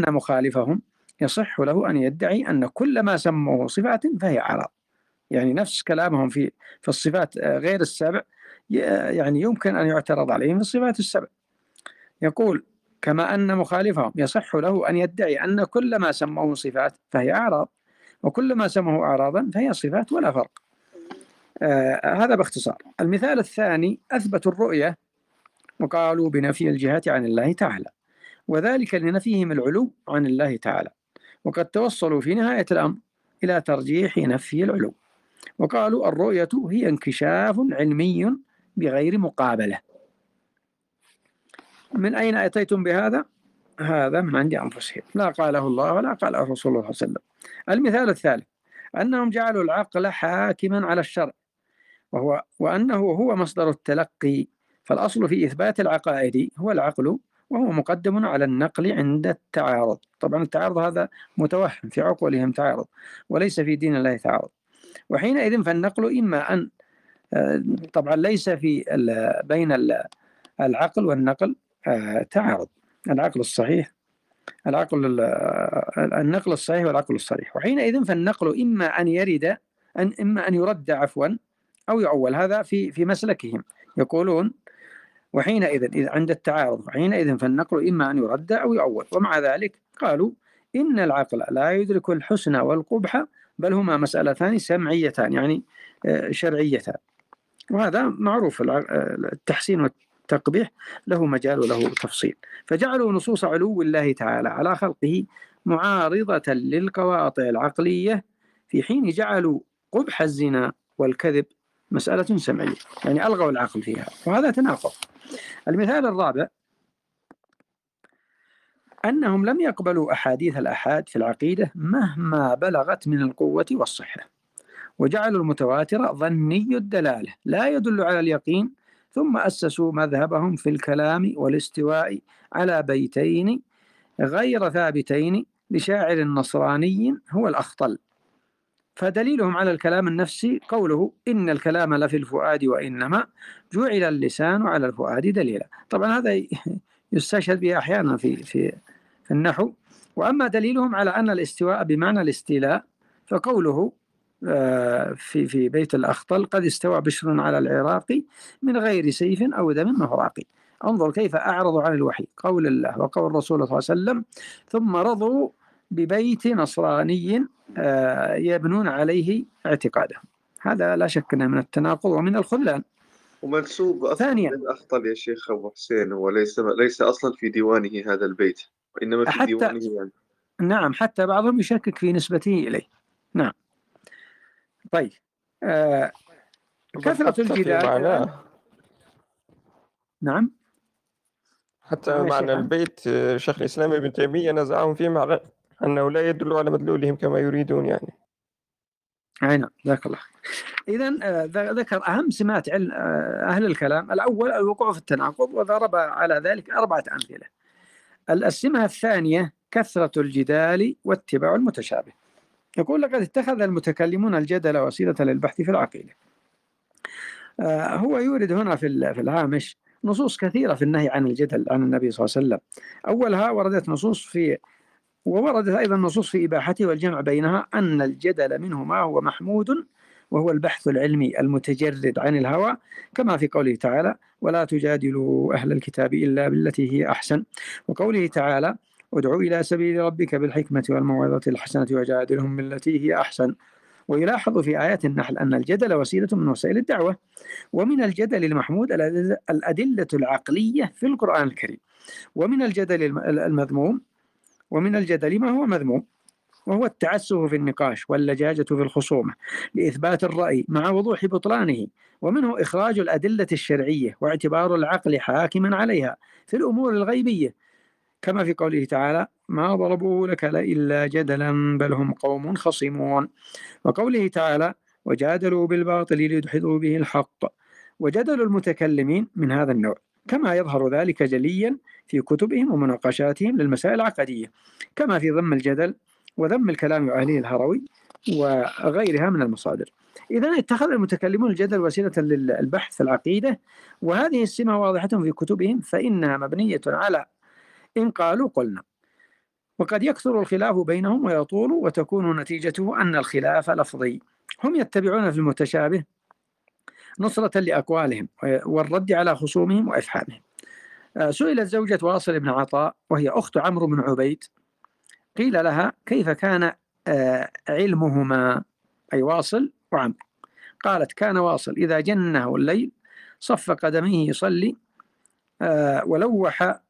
مخالفهم يصح له أن يدعي أن كل ما سموه صفات فهي أعراض يعني نفس كلامهم في في الصفات غير السبع يعني يمكن أن يعترض عليهم في الصفات السبع. يقول كما أن مخالفهم يصح له أن يدعي أن كل ما سموه صفات فهي أعراض وكل ما سموه أعراضا فهي صفات ولا فرق. آه هذا باختصار. المثال الثاني أثبتوا الرؤية وقالوا بنفي الجهة عن الله تعالى. وذلك لنفيهم العلو عن الله تعالى. وقد توصلوا في نهاية الأمر إلى ترجيح نفي العلو. وقالوا الرؤية هي انكشاف علمي بغير مقابلة. من أين أتيتم بهذا؟ هذا من عند أنفسهم. لا قاله الله ولا قاله رسول الله صلى الله عليه وسلم. المثال الثالث أنهم جعلوا العقل حاكما على الشرع وهو وأنه هو مصدر التلقي. فالأصل في إثبات العقائد هو العقل وهو مقدم على النقل عند التعارض. طبعا التعارض هذا متوهم في عقولهم تعارض وليس في دين الله تعارض. وحينئذ فالنقل إما أن آه، طبعا ليس في بين العقل والنقل آه، تعارض. العقل الصحيح العقل النقل الصحيح والعقل الصريح. وحينئذ فالنقل إما أن يرد أن إما أن يرد عفوا أو يعول. هذا في في مسلكهم. يقولون وحينئذ إذا عند التعارض حينئذ فالنقل إما أن يرد أو يعول ومع ذلك قالوا إن العقل لا يدرك الحسن والقبح بل هما مسألتان سمعيتان يعني آه، شرعيتان. وهذا معروف آه، التحسين والتقبيح له مجال وله تفصيل. فجعلوا نصوص علو الله تعالى على خلقه معارضة للقواطع العقلية في حين جعلوا قبح الزنا والكذب مسألة سمعية يعني ألغوا العقل فيها. وهذا تناقض. المثال الرابع أنهم لم يقبلوا أحاديث الأحاد في العقيدة مهما بلغت من القوة والصحة وجعلوا المتواتر ظني الدلالة لا يدل على اليقين ثم أسسوا مذهبهم في الكلام والاستواء على بيتين غير ثابتين لشاعر نصراني هو الأخطل. فدليلهم على الكلام النفسي قوله إن الكلام لفي الفؤاد وإنما جعل اللسان على الفؤاد دليلا. طبعا هذا يستشهد به أحيانا في, في, في النحو. وأما دليلهم على أن الاستواء بمعنى الاستيلاء فقوله آه، في في بيت الأخطل قد استوى بشر على العراق من غير سيف أو دم مهراق انظر كيف أعرضوا عن الوحي. قول الله وقول الرسول صلى الله عليه وسلم ثم رضوا ببيت نصراني آه، يبنون عليه اعتقادهم هذا لا شك إنه من التناقض ومن الخذلان. ومنسوب أصلا ثانيا. الأخطل يا شيخ أبو حسين هو ليس ليس أصلا في ديوانه هذا البيت وإنما في حتى ديوانه يعني. نعم حتى بعضهم يشكك في نسبته إليه. نعم. طيب آه كثرة الجدال. نعم. حتى معنى البيت آه، شيخ الإسلام ابن تيمية نزعهم فيه معنى أنه لا يدل على مدلولهم كما يريدون يعني. أي نعم جزاك الله إذا آه، ذكر أهم سمات علم آه، أهل الكلام. الأول الوقوع في التناقض وضرب على ذلك أربعة أمثلة. السمة الثانية كثرة الجدال واتباع المتشابه. يقول لقد اتخذ المتكلمون الجدل وسيلة للبحث في العقيدة. آه، هو يورد هنا في في الهامش نصوص كثيرة في النهي عن الجدل عن النبي صلى الله عليه وسلم. أولها وردت نصوص في ووردت أيضا نصوص في إباحته والجمع بينها أن الجدل منه ما هو محمود وهو البحث العلمي المتجرد عن الهوى كما في قوله تعالى ولا تجادلوا أهل الكتاب إلا بالتي هي أحسن وقوله تعالى ادعو إلى سبيل ربك بالحكمة والموعظة الحسنة وجادلهم بالتي هي أحسن ويلاحظ في آيات النحل أن الجدل وسيلة من وسائل الدعوة ومن الجدل المحمود الأدلة العقلية في القرآن الكريم ومن الجدل المذموم ومن الجدل ما هو مذموم وهو التعسف في النقاش واللجاجة في الخصومة لإثبات الرأي مع وضوح بطلانه ومنه إخراج الأدلة الشرعية واعتبار العقل حاكما عليها في الأمور الغيبية. كما في قوله تعالى ما ضربوه لك إلا جدلا بل هم قوم خصمون وقوله تعالى وجادلوا بالباطل ليدحضوا به الحق وجدل المتكلمين من هذا النوع. كما يظهر ذلك جليا في كتبهم ومناقشاتهم للمسائل العقدية كما في ضم الجدل وذم الكلام وأهله الهروي وغيرها من المصادر. إذا اتخذ المتكلمون الجدل وسيلة للبحث في العقيدة وهذه السمة واضحة في كتبهم فإنها مبنية على إن قالوا قلنا. وقد يكثر الخلاف بينهم ويطول وتكون نتيجته أن الخلاف لفظي. هم يتبعون في المتشابه نصرة لأقوالهم والرد على خصومهم وإفحامهم. آه، سئلت زوجة واصل بن عطاء وهي أخت عمرو بن عبيد قيل لها كيف كان آه، علمهما؟ أي واصل وعمرو. قالت كان واصل إذا جنه الليل صف قدميه يصلي آه، ولوح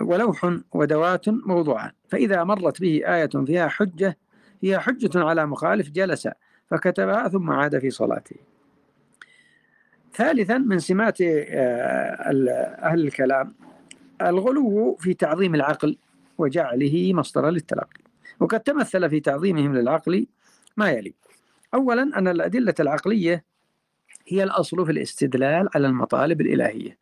ولوح ودوات موضوعان فإذا مرت به آية فيها حجة هي حجة على مخالف جلس فكتبها ثم عاد في صلاته. ثالثا من سمات أهل الكلام الغلو في تعظيم العقل وجعله مصدرا للتلقي. وقد تمثل في تعظيمهم للعقل ما يلي. أولا أن الأدلة العقلية هي الأصل في الاستدلال على المطالب الإلهية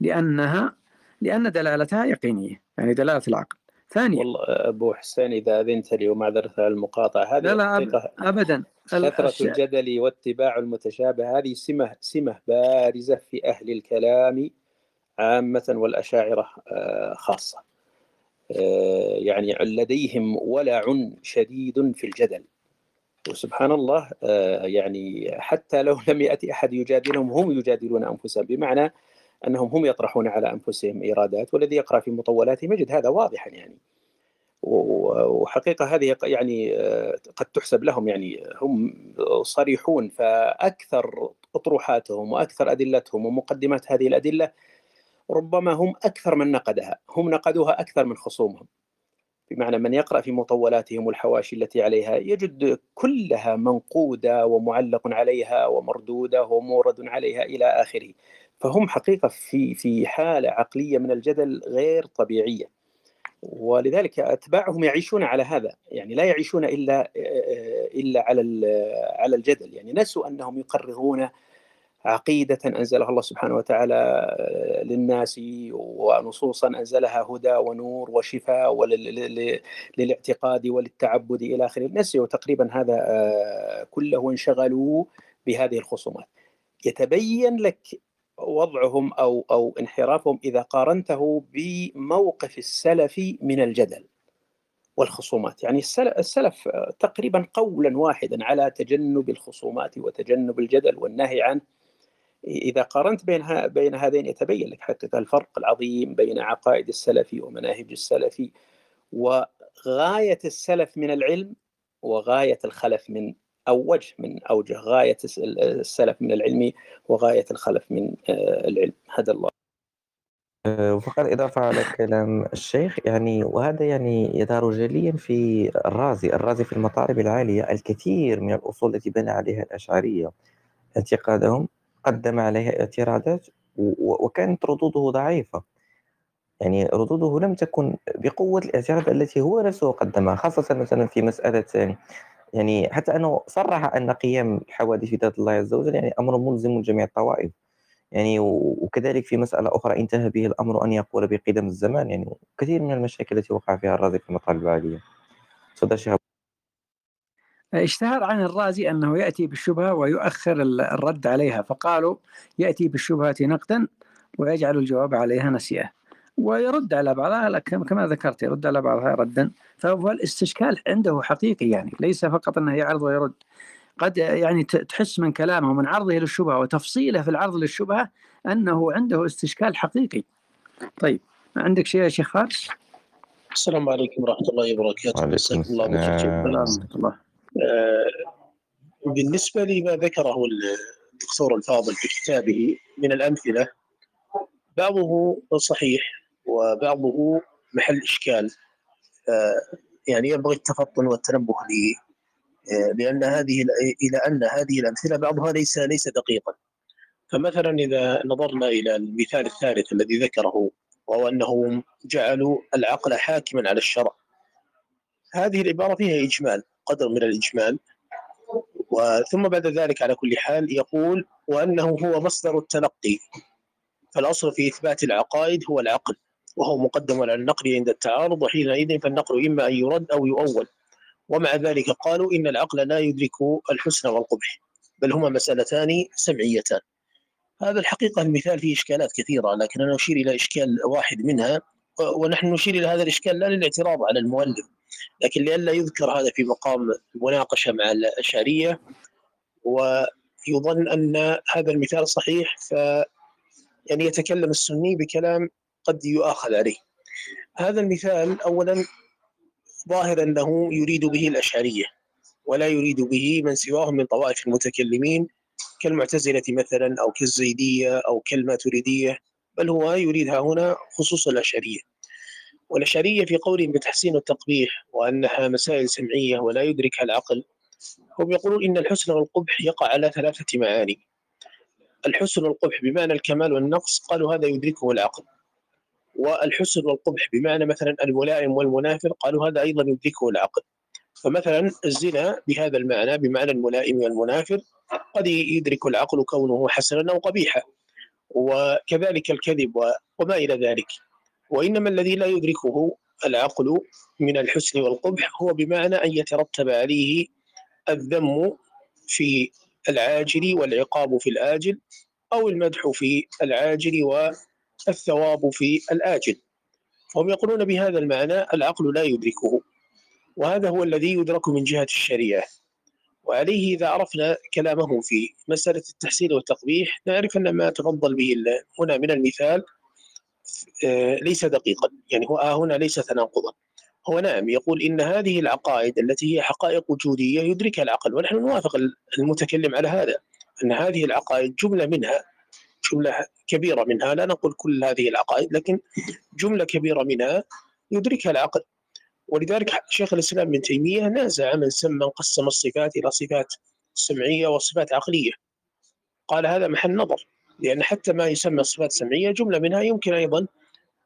لأنها لأن دلالتها يقينية يعني دلالة العقل. ثانيا والله أبو حسين إذا أذنت لي ومعذرة على المقاطعة. هذه لا لا أبدا. كثرة الجدل واتباع المتشابه هذه سمة سمة بارزة في أهل الكلام عامة والأشاعرة آه، خاصة. آه، يعني لديهم ولع شديد في الجدل. وسبحان الله آه، يعني حتى لو لم يأتي أحد يجادلهم هم يجادلون أنفسهم بمعنى أنهم هم يطرحون على أنفسهم إيرادات والذي يقرأ في مطولاتهم يجد هذا واضحا يعني. وحقيقة هذه يعني آه، قد تحسب لهم يعني هم صريحون فأكثر أطروحاتهم وأكثر أدلتهم ومقدمات هذه الأدلة ربما هم أكثر من نقدها هم نقدوها أكثر من خصومهم. بمعنى من يقرأ في مطولاتهم والحواشي التي عليها يجد كلها منقودة ومعلق عليها ومردودة ومورد عليها إلى آخره. فهم حقيقة في في حالة عقلية من الجدل غير طبيعية. ولذلك أتباعهم يعيشون على هذا يعني لا يعيشون إلا إلا على على الجدل. يعني نسوا أنهم يقررون عقيدة أنزلها الله سبحانه وتعالى للناس ونصوصا أنزلها هدى ونور وشفاء للاعتقاد وللتعبد إلى آخره. نسيوا تقريبا هذا كله وانشغلوا بهذه الخصومات. يتبين لك وضعهم أو أو انحرافهم إذا قارنته بموقف السلف من الجدل والخصومات. يعني السلف تقريبا قولا واحدا على تجنب الخصومات وتجنب الجدل والنهي عنه. إذا قارنت بين بين هذين يتبين لك حقيقة الفرق العظيم بين عقائد السلف ومناهج السلف وغاية السلف من العلم وغاية الخلف من أو وجه من أوجه غاية السلف من العلم وغاية الخلف من آه، العلم. هذا الله. آه، وفقط إضافة على كلام الشيخ يعني وهذا يعني يظهر جليا في الرازي الرازي في المطالب العالية الكثير من الأصول التي بنى عليها الأشعرية. اعتقادهم قدم عليها اعتراضات وكانت ردوده ضعيفة. يعني ردوده لم تكن بقوة الاعتراض التي هو نفسه قدمها خاصة مثلا في مسألة يعني حتى أنه صرح أن قيام الحوادث في ذات الله عز وجل يعني أمر ملزم لجميع الطوائف. يعني وكذلك في مسألة أخرى انتهى به الأمر أن يقول بقدم الزمان. يعني كثير من المشاكل التي وقع فيها الرازي في المطالب العالية تفضل شيخ اشتهر عن الرازي أنه يأتي بالشبهة ويؤخر الرد عليها فقالوا يأتي بالشبهة نقدا ويجعل الجواب عليها نسيه ويرد على بعضها كما ذكرت يرد على بعضها ردا فهو الاستشكال عنده حقيقي يعني ليس فقط أنه يعرض ويرد قد يعني تحس من كلامه ومن عرضه للشبهة وتفصيله في العرض للشبهة أنه عنده استشكال حقيقي. طيب عندك شيء يا شيخ فارس؟ السلام عليكم ورحمة الله وبركاته. وعليكم السلام ورحمة الله. آه، بالنسبة لما ذكره الدكتور الفاضل في كتابه من الأمثلة بعضه صحيح وبعضه محل إشكال. آه، يعني ينبغي التفطن والتنبه لي آه، لأن هذه إلى أن هذه الأمثلة بعضها ليس ليس دقيقا. فمثلا إذا نظرنا إلى المثال الثالث الذي ذكره وهو أنهم جعلوا العقل حاكما على الشرع. هذه العبارة فيها إجمال قدر من الإجمال. وثم بعد ذلك على كل حال يقول وأنه هو مصدر التلقي. فالأصل في إثبات العقائد هو العقل. وهو مقدم على النقل عند التعارض وحينئذ فالنقل إما أن يرد أو يؤول. ومع ذلك قالوا إن العقل لا يدرك الحسن والقبح بل هما مسألتان سمعيتان. هذا الحقيقة المثال فيه إشكالات كثيرة لكن أنا أشير إلى إشكال واحد منها ونحن نشير إلى هذا الإشكال لا للاعتراض على المؤلف لكن لئلا يذكر هذا في مقام المناقشة مع الأشعرية ويظن أن هذا المثال صحيح ف يعني يتكلم السني بكلام قد يؤاخذ عليه. هذا المثال أولا ظاهر أنه يريد به الأشعرية ولا يريد به من سواهم من طوائف المتكلمين كالمعتزلة مثلا أو كالزيدية أو كالماتريدية بل هو يريدها هنا خصوص الأشعرية. والأشعرية في قولهم بتحسين التقبيح وأنها مسائل سمعية ولا يدركها العقل هم يقولون إن الحسن والقبح يقع على ثلاثة معاني. الحسن والقبح بمعنى الكمال والنقص قالوا هذا يدركه العقل. والحسن والقبح بمعنى مثلا الملائم والمنافر قالوا هذا أيضا يدركه العقل. فمثلا الزنا بهذا المعنى بمعنى الملائم والمنافر قد يدرك العقل كونه حسنا أو قبيحا وكذلك الكذب وما إلى ذلك. وإنما الذي لا يدركه العقل من الحسن والقبح هو بمعنى أن يترتب عليه الذم في العاجل والعقاب في الآجل أو المدح في العاجل والثواب في الآجل. فهم يقولون بهذا المعنى العقل لا يدركه وهذا هو الذي يدرك من جهة الشريعة. وعليه إذا عرفنا كلامهم في مسألة التحسين والتقبيح نعرف أن ما تفضل به هنا من المثال آه، ليس دقيقا. يعني هو هنا ليس تناقضا. هو نعم يقول إن هذه العقائد التي هي حقائق وجودية يدركها العقل ونحن نوافق المتكلم على هذا أن هذه العقائد جملة منها جملة كبيرة منها لا نقول كل هذه العقائد لكن جملة كبيرة منها يدركها العقل. ولذلك شيخ الإسلام ابن تيمية نازع من سمى قسم الصفات إلى صفات سمعية وصفات عقلية. قال هذا محل نظر لأن حتى ما يسمى صفات سمعية جملة منها يمكن أيضا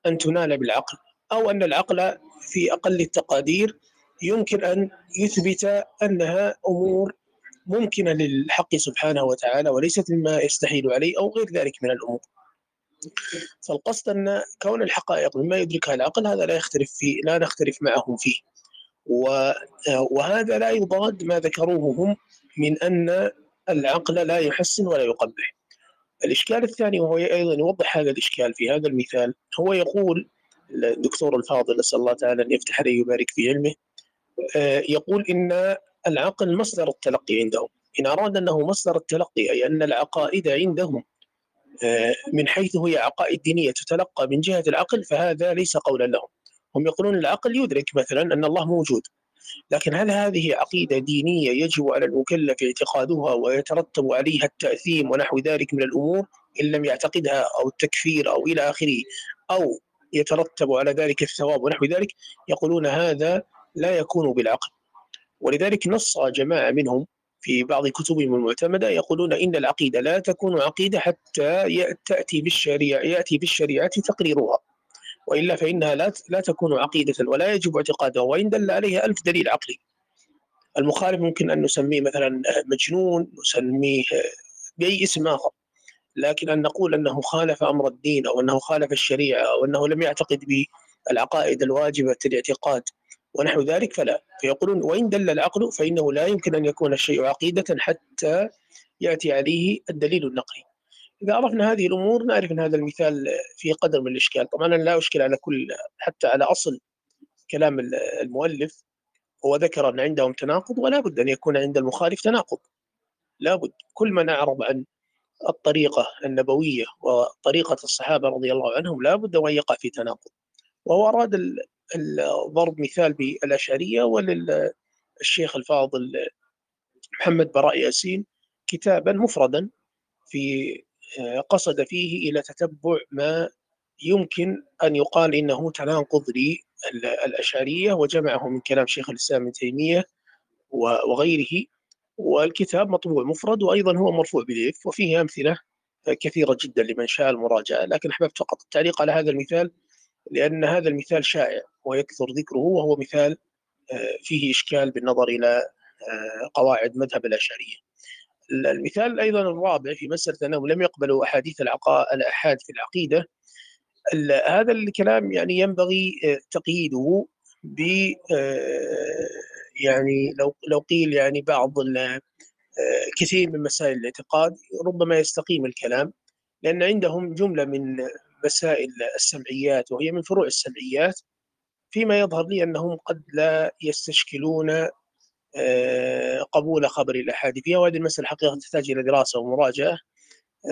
أن تنال بالعقل أو أن العقل في أقل التقادير يمكن أن يثبت أنها أمور ممكنة للحق سبحانه وتعالى وليست مما يستحيل عليه أو غير ذلك من الأمور. فالقصد أن كون الحقائق مما يدركها العقل هذا لا يختلف فيه لا نختلف معهم فيه. وهذا لا يضاد ما ذكروه هم من أن العقل لا يحسن ولا يقبح. الإشكال الثاني وهو أيضا يوضح هذا الإشكال في هذا المثال هو يقول الدكتور الفاضل نسأل الله تعالى أن يفتح عليه ويبارك في علمه آه، يقول إن العقل مصدر التلقي عندهم. إن أراد أنه مصدر التلقي أي أن العقائد عندهم آه، من حيث هي عقائد دينية تتلقى من جهة العقل فهذا ليس قولا لهم. هم يقولون العقل يدرك مثلا أن الله موجود لكن هل هذه عقيدة دينية يجب على المكلف اعتقادها ويترتب عليها التأثيم ونحو ذلك من الأمور إن لم يعتقدها أو التكفير أو إلى آخره أو يترتب على ذلك الثواب ونحو ذلك؟ يقولون هذا لا يكون بالعقل. ولذلك نص جماعة منهم في بعض كتبهم المعتمدة يقولون إن العقيدة لا تكون عقيدة حتى تأتي بالشريعة يأتي بالشريعة تقريرها. وإلا فإنها لا لا تكون عقيدة ولا يجب اعتقادها وإن دل عليها ألف دليل عقلي. المخالف ممكن أن نسميه مثلا مجنون نسميه بأي اسم آخر. لكن أن نقول أنه خالف أمر الدين أو أنه خالف الشريعة أو أنه لم يعتقد بالعقائد الواجبة الاعتقاد ونحو ذلك فلا. فيقولون وإن دل العقل فإنه لا يمكن أن يكون الشيء عقيدة حتى يأتي عليه الدليل النقلي. إذا عرفنا هذه الأمور نعرف أن هذا المثال في قدر من الإشكال. طبعا أنا لا أشكل على كل حتى على أصل كلام المؤلف. هو ذكر أن عندهم تناقض ولا بد أن يكون عند المخالف تناقض. لا بد. كل من أعرض عن الطريقة النبوية وطريقة الصحابة رضي الله عنهم لا بد وأن يقع في تناقض. وهو أراد ضرب مثال بالأشعرية وللشيخ الفاضل محمد براء ياسين كتابا مفردا في قصد فيه إلى تتبع ما يمكن أن يقال إنه تناقض للأشعرية وجمعه من كلام شيخ الإسلام ابن تيمية وغيره. والكتاب مطبوع مفرد وأيضا هو مرفوع بليف وفيه أمثلة كثيرة جدا لمن شاء المراجعة لكن أحببت فقط التعليق على هذا المثال لأن هذا المثال شائع. ويكثر ذكره وهو مثال آه، فيه إشكال بالنظر إلى آه، قواعد مذهب الأشعرية. المثال أيضا الرابع في مسألة أنهم لم يقبلوا أحاديث الأحاد في العقيدة. هذا الكلام يعني ينبغي آه، تقييده ب يعني لو لو قيل يعني بعض كثير من مسائل الاعتقاد ربما يستقيم الكلام لأن عندهم جملة من مسائل السمعيات وهي من فروع السمعيات فيما يظهر لي أنهم قد لا يستشكلون آه، قبول خبر الأحاد فيها وهذه المسألة حقيقة تحتاج إلى دراسة ومراجعة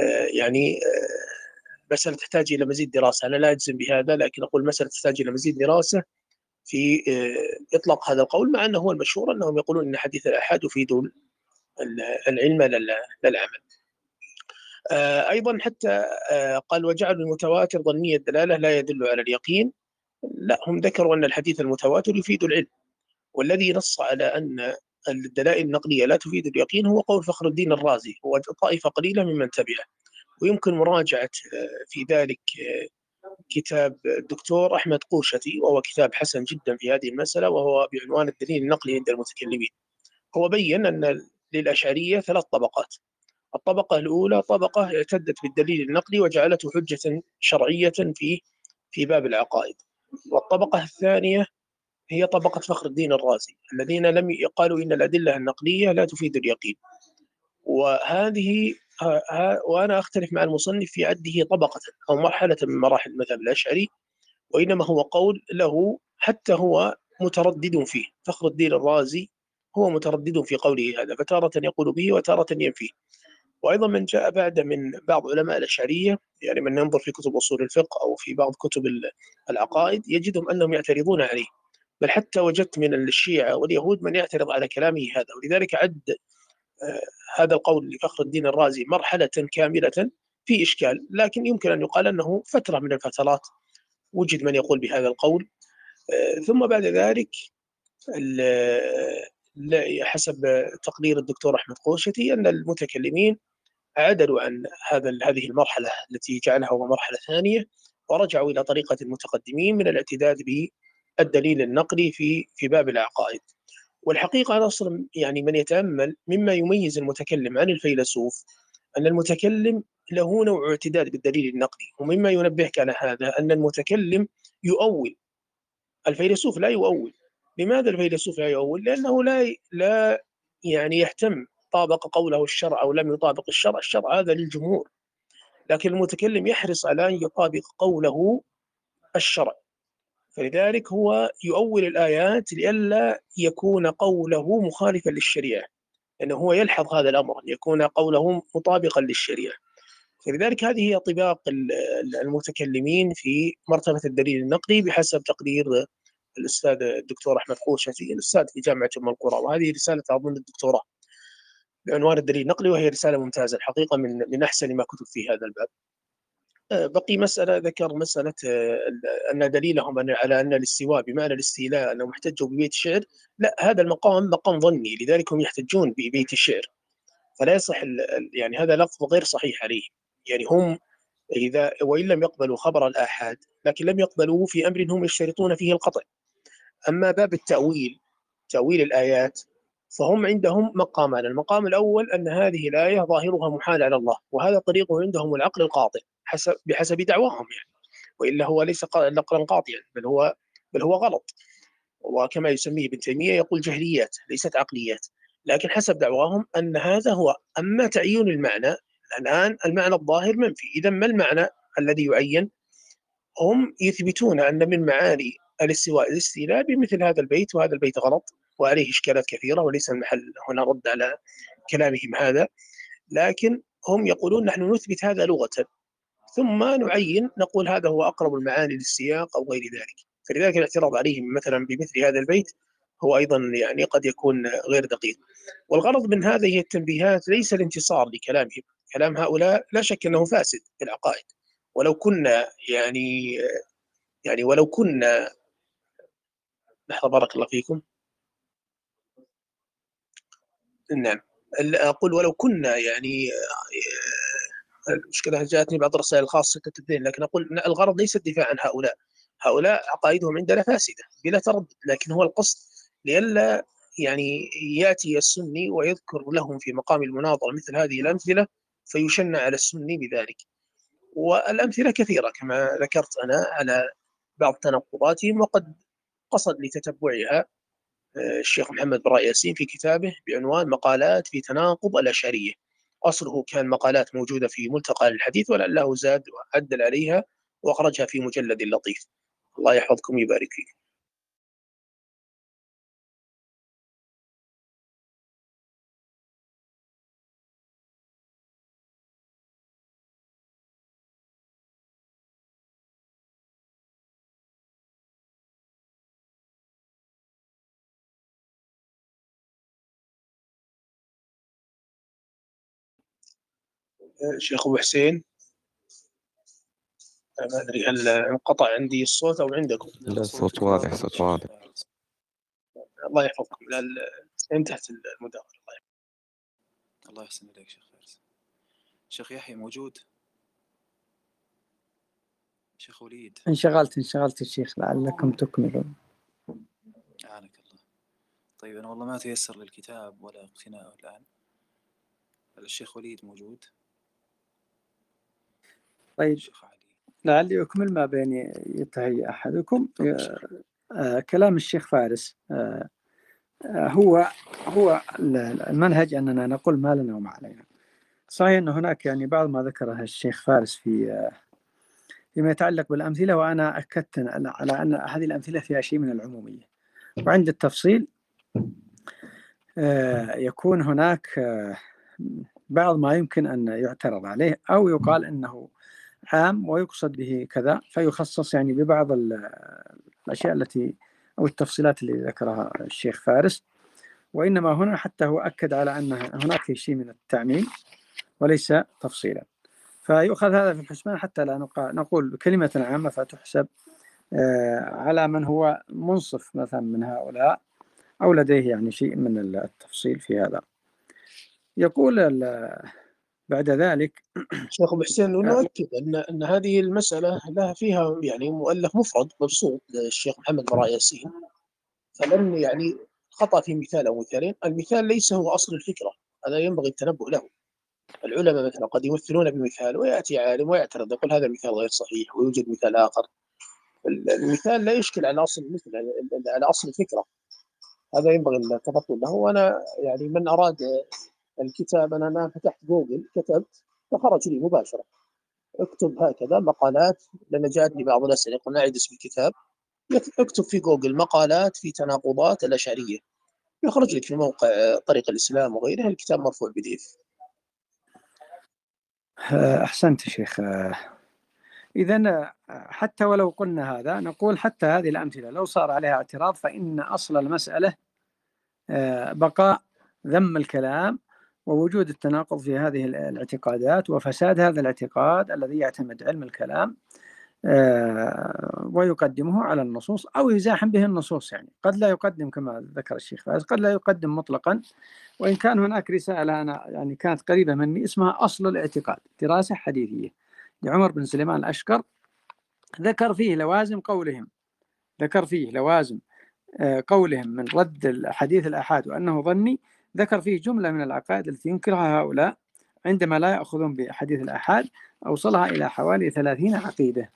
آه، يعني آه، مسألة تحتاج إلى مزيد دراسة. أنا لا أجزم بهذا لكن أقول مسألة تحتاج إلى مزيد دراسة في إطلاق هذا القول مع أنه هو المشهور أنهم يقولون أن حديث الأحاد يفيد العلم للعمل. أيضا حتى قال وجعلوا المتواتر ظنية الدلالة لا يدل على اليقين. لا هم ذكروا أن الحديث المتواتر يفيد العلم والذي نص على أن الدلائل النقلية لا تفيد اليقين هو قول فخر الدين الرازي هو طائفة قليلة ممن تبعه ويمكن مراجعة آه، في ذلك آه، كتاب الدكتور أحمد قوشتي وهو كتاب حسن جدا في هذه المسألة وهو بعنوان الدليل النقلي عند المتكلمين. هو بين أن للأشعرية ثلاث طبقات الطبقة الأولى طبقة اعتدت بالدليل النقلي وجعلته حجة شرعية في في باب العقائد. والطبقة الثانية هي طبقة فخر الدين الرازي الذين لم يقالوا إن الأدلة النقلية لا تفيد اليقين. وهذه وأنا أختلف مع المصنف في عده طبقة أو مرحلة من مراحل المذهب الأشعري وإنما هو قول له حتى هو متردد فيه. فخر الدين الرازي هو متردد في قوله هذا فتارة يقول به وتارة ينفيه. وأيضا من جاء بعد من بعض علماء الأشعرية يعني من ينظر في كتب أصول الفقه أو في بعض كتب العقائد يجدهم أنهم يعترضون عليه. بل حتى وجدت من الشيعة واليهود من يعترض على كلامه هذا. ولذلك عد آه، هذا القول لفخر الدين الرازي مرحلة كاملة في إشكال. لكن يمكن أن يقال أنه فترة من الفترات وجد من يقول بهذا القول. آه، ثم بعد ذلك حسب تقرير الدكتور أحمد قوشتي أن المتكلمين عدلوا عن هذا هذه المرحلة التي جعلها هو مرحلة ثانية ورجعوا إلى طريقة المتقدمين من الاعتداد بالدليل النقلي في في باب العقائد. والحقيقة أنا أصلا يعني من يتأمل مما يميز المتكلم عن الفيلسوف أن المتكلم له نوع اعتداد بالدليل النقلي ومما ينبهك على هذا أن المتكلم يؤول. الفيلسوف لا يؤول. لماذا الفيلسوف لا يؤول؟ لأنه لا لا يعني يهتم طابق قوله الشرع أو لم يطابق الشرع الشرع هذا للجمهور. لكن المتكلم يحرص على أن يطابق قوله الشرع. فلذلك هو يؤول الآيات لئلا يكون قوله مخالفا للشريعة. لأنه هو يلحظ هذا الأمر أن يكون قوله مطابقا للشريعة. فلذلك هذه هي طباق المتكلمين في مرتبة الدليل النقلي بحسب تقدير الأستاذ الدكتور أحمد قوشتي الأستاذ في جامعة أم القرى. وهذه رسالة أظن الدكتوراه بعنوان الدليل. النقلي وهي رسالة ممتازة الحقيقة من من أحسن ما كتب في هذا الباب. آه، بقي مسألة ذكر مسألة آه، أن دليلهم على أن الاستواء بمعنى الاستيلاء أنهم احتجوا ببيت الشعر لا هذا المقام مقام ظني لذلك هم يحتجون ببيت الشعر. فلا يصح يعني هذا لفظ غير صحيح عليه. يعني هم إذا وإن لم يقبلوا خبر الآحاد لكن لم يقبلوه في أمر هم يشترطون فيه القطع. أما باب التأويل تأويل الآيات فهم عندهم مقامان المقام الأول أن هذه الآية ظاهرها محال على الله وهذا طريقه عندهم العقل القاطع حسب بحسب دعواهم يعني. وإلا هو ليس نقلا قاطعا بل هو بل هو غلط. وكما يسميه ابن تيمية يقول جهليات ليست عقليات. لكن حسب دعواهم أن هذا هو أما تعيين المعنى الآن المعنى الظاهر منفي. إذا ما المعنى الذي يعين؟ هم يثبتون أن من معاني الاستواء الاستيلاء بمثل هذا البيت وهذا البيت غلط. وعليه إشكالات كثيرة وليس المحل هنا رد على كلامهم هذا لكن هم يقولون نحن نثبت هذا لغة ثم نعين نقول هذا هو أقرب المعاني للسياق أو غير ذلك. فلذلك الاعتراض عليهم مثلا بمثل هذا البيت هو أيضا يعني قد يكون غير دقيق. والغرض من هذه التنبيهات ليس الانتصار لكلامهم. كلام هؤلاء لا شك أنه فاسد في العقائد. ولو كنا يعني يعني ولو كنا لحظة بارك الله فيكم. نعم. أقول ولو كنا يعني آه، المشكلة جاءتني بعض الرسائل الخاصة الذهن لكن أقول الغرض ليس الدفاع عن هؤلاء. هؤلاء عقائدهم عندنا فاسدة بلا تردد لكن هو القصد لئلا يعني يأتي السني ويذكر لهم في مقام المناظرة مثل هذه الأمثلة فيشنع على السني بذلك. والأمثلة كثيرة كما ذكرت أنا على بعض تناقضاتهم وقد قصد لتتبعها آه، الشيخ محمد بن ياسين في كتابه بعنوان مقالات في تناقض الأشعرية. أصله كان مقالات موجودة في ملتقى الحديث ولعله زاد وعدل عليها وأخرجها في مجلد لطيف. الله يحفظكم ويبارك فيكم. شيخ أبو حسين. ما أدري هل انقطع عندي الصوت أو عندكم؟ لا الصوت واضح صوت واضح. الله يحفظكم. انتهت المداخلة. الله يحفظك الله يحسن إليك شيخ فارس. شيخ يحيى موجود؟ شيخ وليد؟ انشغلت انشغلت الشيخ لعلكم تكملون. أعانك الله. طيب أنا والله ما تيسر للكتاب ولا اقتناء الآن. الشيخ وليد موجود؟ طيب لعلي أكمل ما بين يتهيأ أحدكم. آه كلام الشيخ فارس. آه آه هو هو المنهج أننا نقول ما لنا وما علينا. صحيح أن هناك يعني بعض ما ذكره الشيخ فارس في آه، فيما يتعلق بالأمثلة وأنا أكدت على أن هذه الأمثلة فيها شيء من العمومية. وعند التفصيل آه، يكون هناك آه، بعض ما يمكن أن يعترض عليه أو يقال أنه عام ويقصد به كذا فيخصص يعني ببعض الأشياء التي أو التفصيلات اللي ذكرها الشيخ فارس. وإنما هنا حتى هو أكد على أن هناك شيء من التعميم وليس تفصيلا. فيؤخذ هذا في الحسبان حتى لا نقول كلمة عامة فتحسب آه، على من هو منصف مثلا من هؤلاء أو لديه يعني شيء من التفصيل في هذا. يقول بعد ذلك شيخ أبو حسين نؤكد أن أن هذه المسألة لها فيها يعني مؤلف مفرد مبسوط للشيخ محمد براء ياسين. فلن يعني خطأ في مثال أو مثالين. المثال ليس هو أصل الفكرة هذا ينبغي التنبؤ له. العلماء مثلا قد يمثلون بمثال ويأتي عالم ويعترض يقول هذا المثال غير صحيح ويوجد مثال آخر. المثال لا يشكل على أصل المثل على أصل الفكرة. هذا ينبغي التفطن له. وأنا يعني من أراد الكتاب أنا ما فتحت جوجل كتبت فخرج لي مباشرة. اكتب هكذا مقالات لأن جاءتني بعض الأسئلة قلنا اعد اسم الكتاب. اكتب في جوجل مقالات في تناقضات الأشعرية. يخرج لك في موقع طريق الإسلام وغيره الكتاب مرفوع بي أحسنت شيخ. إذا حتى ولو قلنا هذا نقول حتى هذه الأمثلة لو صار عليها اعتراض فإن أصل المسألة بقاء ذم الكلام ووجود التناقض في هذه الاعتقادات وفساد هذا الاعتقاد الذي يعتمد علم الكلام آه، ويقدمه على النصوص أو يزاحم به النصوص يعني. قد لا يقدم كما ذكر الشيخ فاز قد لا يقدم مطلقا. وإن كان هناك رسالة أنا يعني كانت قريبة مني اسمها أصل الاعتقاد دراسة حديثية لعمر بن سليمان الأشقر. ذكر فيه لوازم قولهم ذكر فيه لوازم آه، قولهم من رد الحديث الآحاد وأنه ظني ذكر فيه جملة من العقائد التي ينكرها هؤلاء عندما لا يأخذون بحديث الأحاد أوصلها إلى حوالي ثلاثين عقيدة.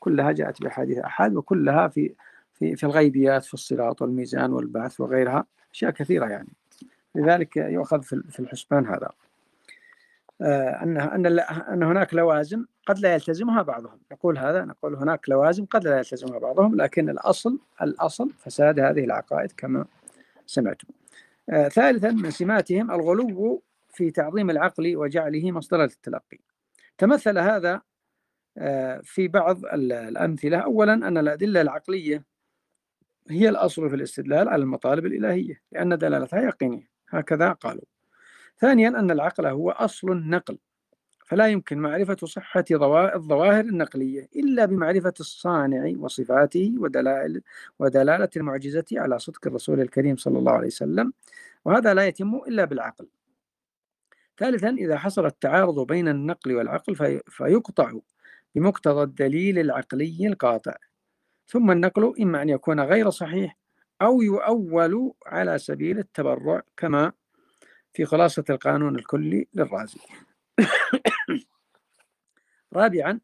كلها جاءت بحديث أحاد وكلها في في في الغيبيات في الصراط والميزان والبعث وغيرها أشياء كثيرة يعني. لذلك يؤخذ في الحسبان هذا. آه، أن أن أن هناك لوازم قد لا يلتزمها بعضهم. نقول هذا نقول هناك لوازم قد لا يلتزمها بعضهم لكن الأصل الأصل فساد هذه العقائد كما سمعتم. ثالثا من سماتهم الغلو في تعظيم العقل وجعله مصدر للتلقي تمثل هذا آه، في بعض الأمثلة. أولا أن الأدلة العقلية هي الأصل في الاستدلال على المطالب الإلهية لأن دلالتها يقينية. هكذا قالوا. ثانيا أن العقل هو أصل النقل. فلا يمكن معرفة صحة الظواهر النقلية إلا بمعرفة الصانع وصفاته ودلائل ودلالة المعجزة على صدق الرسول الكريم صلى الله عليه وسلم. وهذا لا يتم إلا بالعقل. ثالثا إذا حصل التعارض بين النقل والعقل في فيقطع بمقتضى الدليل العقلي القاطع. ثم النقل إما أن يكون غير صحيح أو يؤول على سبيل التبرع كما في خلاصة القانون الكلي للرازي. رابعا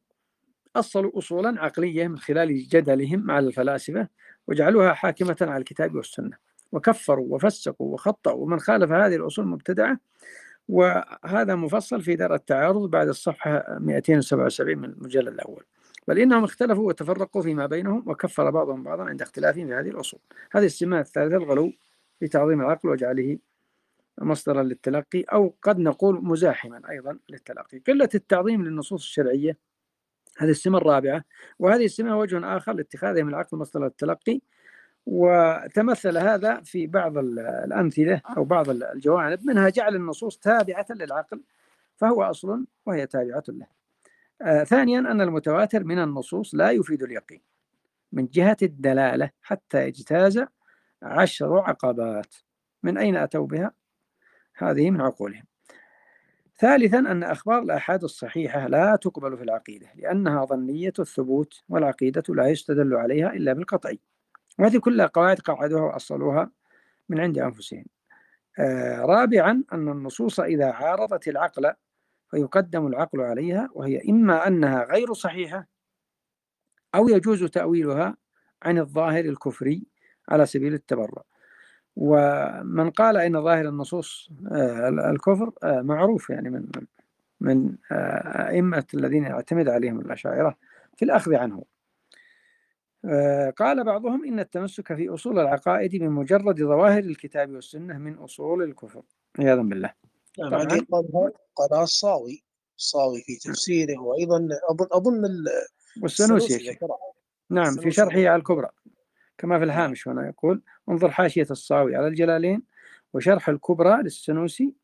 أصلوا أصولا عقلية من خلال جدلهم مع الفلاسفة وجعلوها حاكمة على الكتاب والسنة. وكفروا وفسقوا وخطأوا. ومن خالف هذه الأصول مبتدعة وهذا مفصل في دار التعارض بعد الصفحة 277 من المجلد الأول. بل إنهم اختلفوا وتفرقوا فيما بينهم وكفر بعضهم بعضا عند اختلافهم في هذه الأصول. هذه السمة الثالثة الغلو في تعظيم العقل وجعله مصدرا للتلقي أو قد نقول مزاحما أيضا للتلقي. قلة التعظيم للنصوص الشرعية هذه السمة الرابعة وهذه السمة وجه آخر لاتخاذهم العقل مصدر للتلقي. وتمثل هذا في بعض الأمثلة أو بعض الجوانب منها جعل النصوص تابعة للعقل فهو أصل وهي تابعة له. آه ثانيا أن المتواتر من النصوص لا يفيد اليقين من جهة الدلالة حتى يجتاز عشر عقبات. من أين أتوا بها؟ هذه من عقولهم. ثالثا أن أخبار الآحاد الصحيحة لا تقبل في العقيدة لأنها ظنية الثبوت والعقيدة لا يستدل عليها إلا بالقطعي وهذه كلها قواعد قعدوها وأصلوها من عند أنفسهم. آه رابعا أن النصوص إذا عارضت العقل فيقدم العقل عليها وهي إما أنها غير صحيحة أو يجوز تأويلها عن الظاهر الكفري على سبيل التبرع. ومن قال إن ظاهر النصوص آه، الكفر آه، معروف يعني من من آه، أئمة الذين يعتمد عليهم الأشاعرة في الأخذ عنه قال بعضهم إن التمسك في أصول العقائد بمجرد ظواهر الكتاب والسنة من أصول الكفر. عياذا بالله. نعم هذه قالها الصاوي الصاوي في تفسيره وأيضا أظن أظن والسنوسي نعم في شرحه على الكبرى. كما في. الهامش هنا يقول انظر حاشية الصاوي على الجلالين وشرح الكبرى للسنوسي.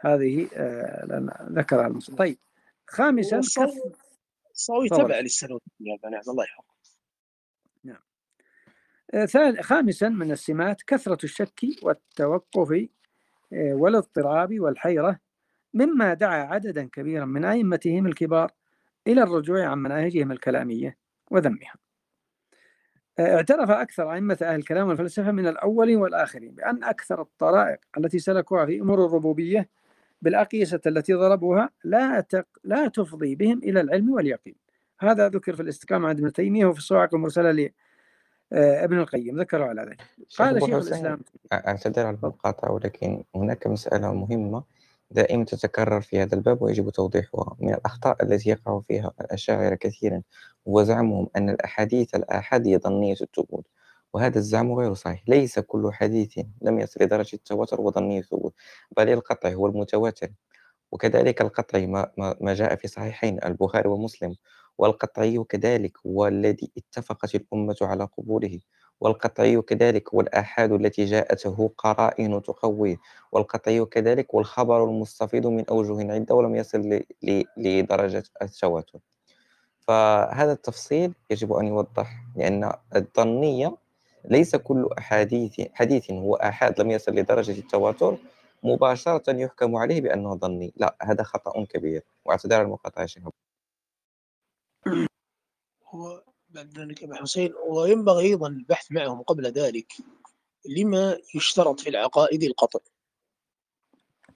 هذه آه ذكرها المصنف طيب خامسا الصاوي تبع للسنوسي نعم الله يحفظه نعم. آه خامسا من السمات كثرة الشك والتوقف آه والاضطراب والحيرة مما دعا عددا كبيرا من أئمتهم الكبار إلى الرجوع عن مناهجهم الكلامية وذمها اعترف أكثر أئمة أهل الكلام والفلسفة من الأولين والآخرين بأن أكثر الطرائق التي سلكوها في أمور الربوبية بالأقيسة التي ضربوها لا تق... لا تفضي بهم إلى العلم واليقين. هذا ذكر في الاستقامة عند ابن تيمية وفي الصواعق المرسلة لابن القيم ذكروا على ذلك. قال شيخ الإسلام أعتذر على المقاطعة ولكن هناك مسألة مهمة. دائما تتكرر في هذا الباب ويجب توضيحها. من الأخطاء التي يقع فيها الأشاعرة كثيرا هو زعمهم أن الأحاديث الآحاد هي ظنية الثبوت وهذا الزعم غير صحيح. ليس كل حديث لم يصل لدرجة التواتر وظنية الثبوت بل القطع هو المتواتر. وكذلك القطعي ما, ما جاء في صحيحين البخاري ومسلم. والقطعي كذلك هو الذي اتفقت الأمة على قبوله. والقطعي كذلك والآحاد التي جاءته قرائن تقويه والقطعي كذلك والخبر المستفيض من أوجه عدة ولم يصل لدرجة التواتر. فهذا التفصيل يجب أن يوضح لأن الظنية ليس كل أحاديث حديث هو آحاد لم يصل لدرجة التواتر مباشرة يحكم عليه بأنه ظني. لا هذا خطأ كبير واعتذار المقاطعة شيخ. هو أبا حسين وينبغي أيضا البحث معهم قبل ذلك لما يشترط في العقائد القطع.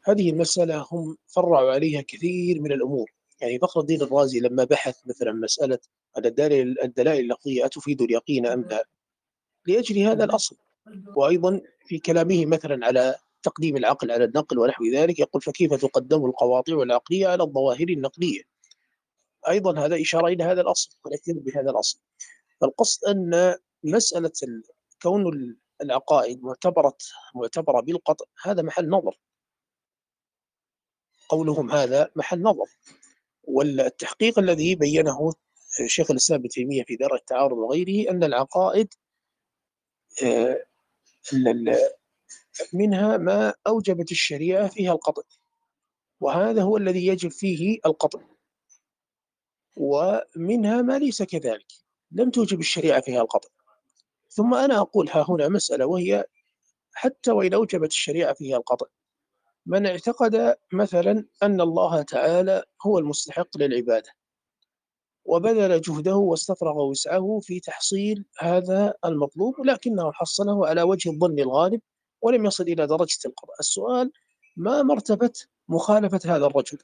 هذه المسألة هم فرعوا عليها كثير من الأمور. يعني فخر الدين الرازي لما بحث مثلا مسألة الدلائل الدلائل اللفظية أتفيد اليقين أم لا؟ لأجل هذا الأصل. وأيضا في كلامه مثلا على تقديم العقل على النقل ونحو ذلك يقول فكيف تقدم القواطع العقلية على الظواهر النقلية أيضا هذا إشارة إلى هذا الأصل ونكتب بهذا الأصل. فالقصد أن مسألة كون العقائد معتبرة معتبرة بالقطع هذا محل نظر. قولهم هذا محل نظر. والتحقيق الذي بينه شيخ الإسلام ابن تيمية في دار التعارض وغيره أن العقائد آه، منها ما أوجبت الشريعة فيها القطع. وهذا هو الذي يجب فيه القطع. ومنها ما ليس كذلك. لم توجب الشريعة فيها القطع. ثم أنا أقول ها هنا مسألة وهي حتى وإن أوجبت الشريعة فيها القطع. من اعتقد مثلا أن الله تعالى هو المستحق للعبادة. وبذل جهده واستفرغ وسعه في تحصيل هذا المطلوب ولكنه حصله على وجه الظن الغالب ولم يصل إلى درجة القطع. السؤال ما مرتبة مخالفة هذا الرجل؟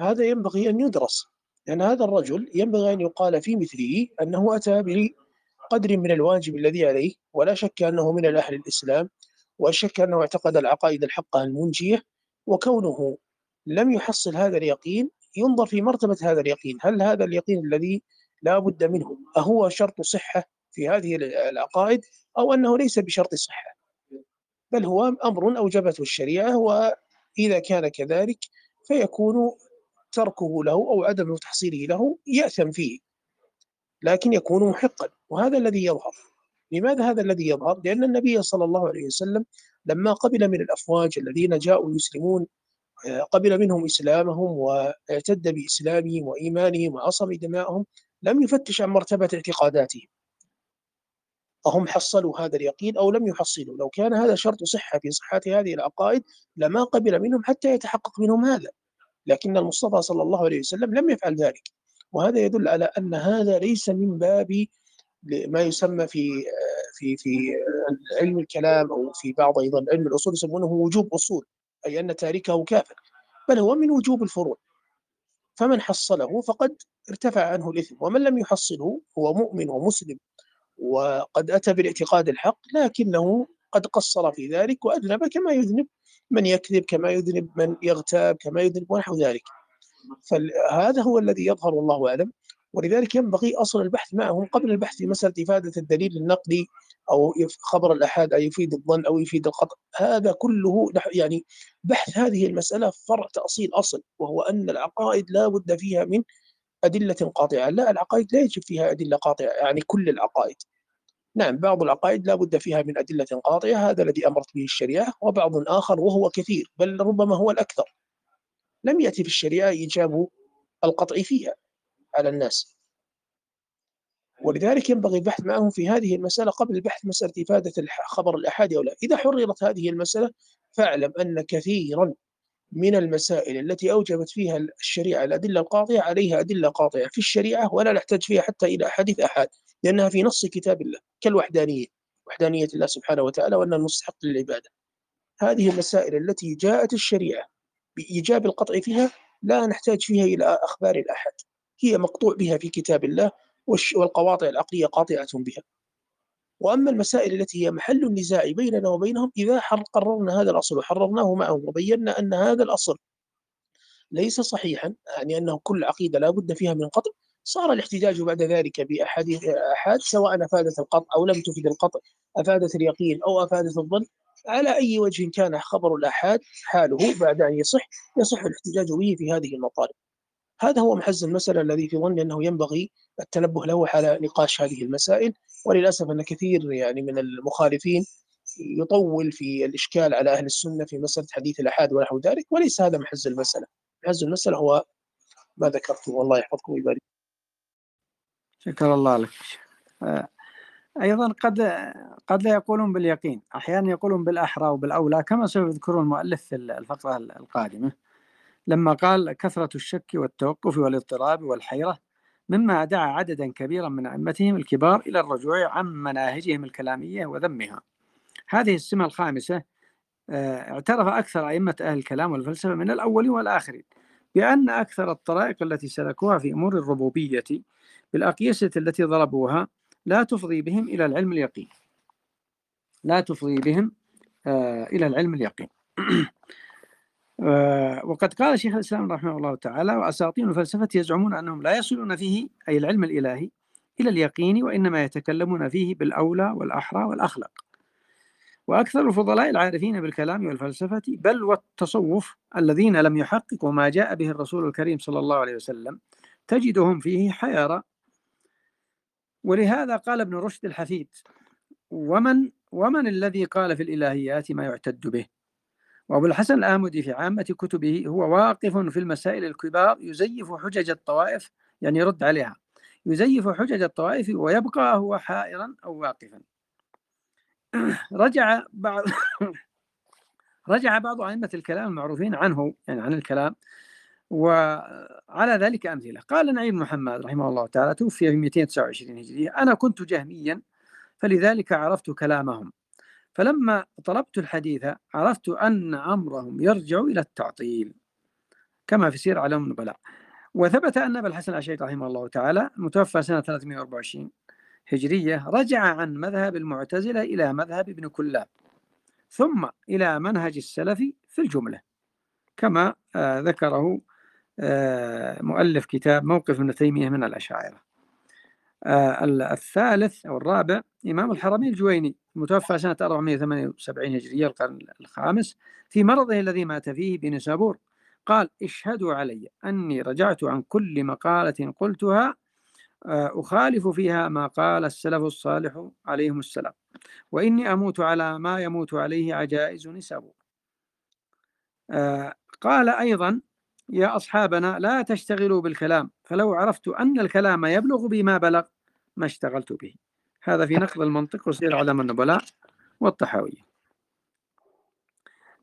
هذا ينبغي أن يدرس. لأن هذا الرجل ينبغي أن يقال في مثله أنه أتى بقدر من الواجب الذي عليه ولا شك أنه من الأهل الإسلام وشك أنه اعتقد العقائد الحقة المنجية وكونه لم يحصل هذا اليقين ينظر في مرتبة هذا اليقين. هل هذا اليقين الذي لا بد منه أهو شرط صحة في هذه العقائد أو أنه ليس بشرط صحة؟ بل هو أمر أوجبته الشريعة وإذا كان كذلك فيكون تركه له أو عدم تحصيله له يأثم فيه لكن يكون محقا وهذا الذي يظهر. لماذا هذا الذي يظهر؟ لأن النبي صلى الله عليه وسلم لما قبل من الأفواج الذين جاءوا يسلمون قبل منهم إسلامهم واعتد بإسلامهم وإيمانهم وعصم دماءهم لم يفتش عن مرتبة اعتقاداتهم. أهم حصلوا هذا اليقين أو لم يحصلوا. لو كان هذا شرط صحة في صحة هذه العقائد لما قبل منهم حتى يتحقق منهم هذا. لكن المصطفى صلى الله عليه وسلم لم يفعل ذلك. وهذا يدل على أن هذا ليس من باب ما يسمى في في في علم الكلام أو في بعض أيضا علم الأصول يسمونه وجوب أصول أي أن تاركه كافر بل هو من وجوب الفروع. فمن حصله فقد ارتفع عنه الإثم ومن لم يحصله هو مؤمن ومسلم وقد أتى بالاعتقاد الحق لكنه قد قصر في ذلك وأذنب كما يذنب من يكذب كما يذنب من يغتاب كما يذنب ونحو ذلك. فهذا هو الذي يظهر والله أعلم. ولذلك ينبغي أصل البحث معهم قبل البحث في مسألة إفادة الدليل النقدي أو خبر الأحاد أو يفيد الظن أو يفيد القطع هذا كله يعني بحث هذه المسألة فرع تأصيل أصل وهو أن العقائد لا بد فيها من أدلة قاطعة. لا العقائد لا يجب فيها أدلة قاطعة يعني كل العقائد. نعم بعض العقائد لا بد فيها من أدلة قاطعة هذا الذي أمرت به الشريعة وبعض آخر وهو كثير بل ربما هو الأكثر. لم يأتي في الشريعة إيجاب القطع فيها على الناس. ولذلك ينبغي البحث معهم في هذه المسألة قبل البحث مسألة إفادة خبر الأحاد أو لا. إذا حررت هذه المسألة فاعلم أن كثيرا من المسائل التي أوجبت فيها الشريعة الأدلة القاطعة عليها أدلة قاطعة في الشريعة ولا نحتاج فيها حتى إلى أحاديث أحاد لأنها في نص كتاب الله كالوحدانية وحدانية الله سبحانه وتعالى وأن المستحق للعبادة. هذه المسائل التي جاءت الشريعة بإيجاب القطع فيها لا نحتاج فيها إلى أخبار الأحد. هي مقطوع بها في كتاب الله والقواطع العقلية قاطعة بها. وأما المسائل التي هي محل النزاع بيننا وبينهم إذا قررنا هذا الأصل وحررناه معهم وبينا أن هذا الأصل ليس صحيحا يعني أنه كل عقيدة لا بد فيها من قطع صار الاحتجاج بعد ذلك بأحاديث أحاد سواء أفادت القطع أو لم تفد القطع أفادت اليقين أو أفادت الظن. على أي وجه كان خبر الأحاد حاله بعد أن يصح يصح الاحتجاج به في هذه المطالب. هذا هو محز المسألة الذي في ظني أنه ينبغي التنبه له على نقاش هذه المسائل. وللأسف أن كثير يعني من المخالفين يطول في الإشكال على أهل السنة في مسألة حديث الأحاد ونحو ذلك وليس هذا محز المسألة. محز المسألة هو ما ذكرته والله يحفظكم ويبارك شكر الله لك. أيضا قد قد لا يقولون باليقين أحيانا يقولون بالأحرى وبالأولى كما سوف يذكرون المؤلف في الفقرة القادمة. لما قال كثرة الشك والتوقف والاضطراب والحيرة مما دعا عددا كبيرا من أئمتهم الكبار إلى الرجوع عن مناهجهم الكلامية وذمها. هذه السمة الخامسة آه، اعترف أكثر أئمة أهل الكلام والفلسفة من الأولين والآخرين بأن أكثر الطرائق التي سلكوها في أمور الربوبية بالأقيسة التي ضربوها لا تفضي بهم إلى العلم اليقين. لا تفضي بهم آه، إلى العلم اليقين. آه، وقد قال شيخ الإسلام رحمه الله تعالى وأساطين الفلسفة يزعمون أنهم لا يصلون فيه أي العلم الإلهي إلى اليقين وإنما يتكلمون فيه بالأولى والأحرى والأخلاق وأكثر الفضلاء العارفين بالكلام والفلسفة بل والتصوف الذين لم يحققوا ما جاء به الرسول الكريم صلى الله عليه وسلم تجدهم فيه حيارى ولهذا قال ابن رشد الحفيد ومن ومن الذي قال في الإلهيات ما يعتد به؟ وأبو الحسن الآمدي في عامة كتبه هو واقف في المسائل الكبار يزيف حجج الطوائف يعني يرد عليها يزيف حجج الطوائف ويبقى هو حائرا أو واقفا. رجع بعض رجع بعض أئمة الكلام المعروفين عنه يعني عن الكلام وعلى ذلك أمثلة قال نعيم محمد رحمه الله تعالى توفي في 229 هجرية. أنا كنت جهميا فلذلك عرفت كلامهم. فلما طلبت الحديث عرفت أن أمرهم يرجع إلى التعطيل كما في سير علم النبلاء. وثبت أن أبا الحسن الأشعري رحمه الله تعالى متوفى سنة 324 هجرية رجع عن مذهب المعتزلة إلى مذهب ابن كلاب ثم إلى منهج السلف في الجملة كما آه ذكره مؤلف كتاب موقف ابن تيمية من الأشاعرة. آه الثالث أو الرابع إمام الحرمين الجويني المتوفى سنة 478 هجرية القرن الخامس في مرضه الذي مات فيه بنسابور قال اشهدوا علي أني رجعت عن كل مقالة قلتها آه، أخالف فيها ما قال السلف الصالح عليهم السلام وإني أموت على ما يموت عليه عجائز نسابور آه، قال أيضا يا أصحابنا لا تشتغلوا بالكلام. فلو عرفت أن الكلام يبلغ بما بلغ ما اشتغلت به. هذا في نقض المنطق وسير علماء النبلاء والطحاوية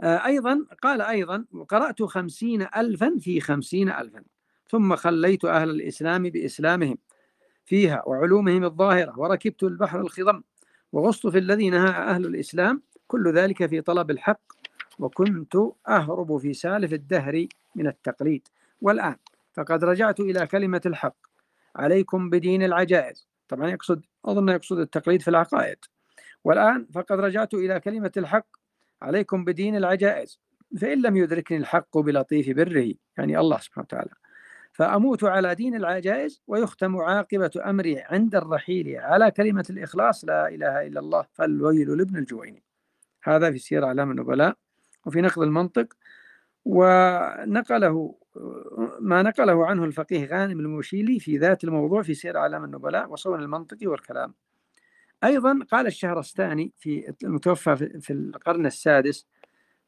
آه، أيضا قال أيضا قرأت خمسين ألفا في خمسين ألفا ثم خليت أهل الإسلام بإسلامهم فيها وعلومهم الظاهرة وركبت البحر الخضم وغصت في الذي نهى أهل الإسلام كل ذلك في طلب الحق وكنت أهرب في سالف الدهر من التقليد. والآن فقد رجعت إلى كلمة الحق. عليكم بدين العجائز. طبعا يقصد أظن يقصد التقليد في العقائد. والآن فقد رجعت إلى كلمة الحق. عليكم بدين العجائز. فإن لم يدركني الحق بلطيف بره يعني الله سبحانه وتعالى. فأموت على دين العجائز ويختم عاقبة أمري عند الرحيل على كلمة الإخلاص لا إله إلا الله فالويل لابن الجويني هذا في سير أعلام النبلاء. وفي نقل المنطق ونقله ما نقله عنه الفقيه غانم الموشيلي في ذات الموضوع في سير أعلام النبلاء وصون المنطق والكلام. أيضا قال الشهرستاني في المتوفى في القرن السادس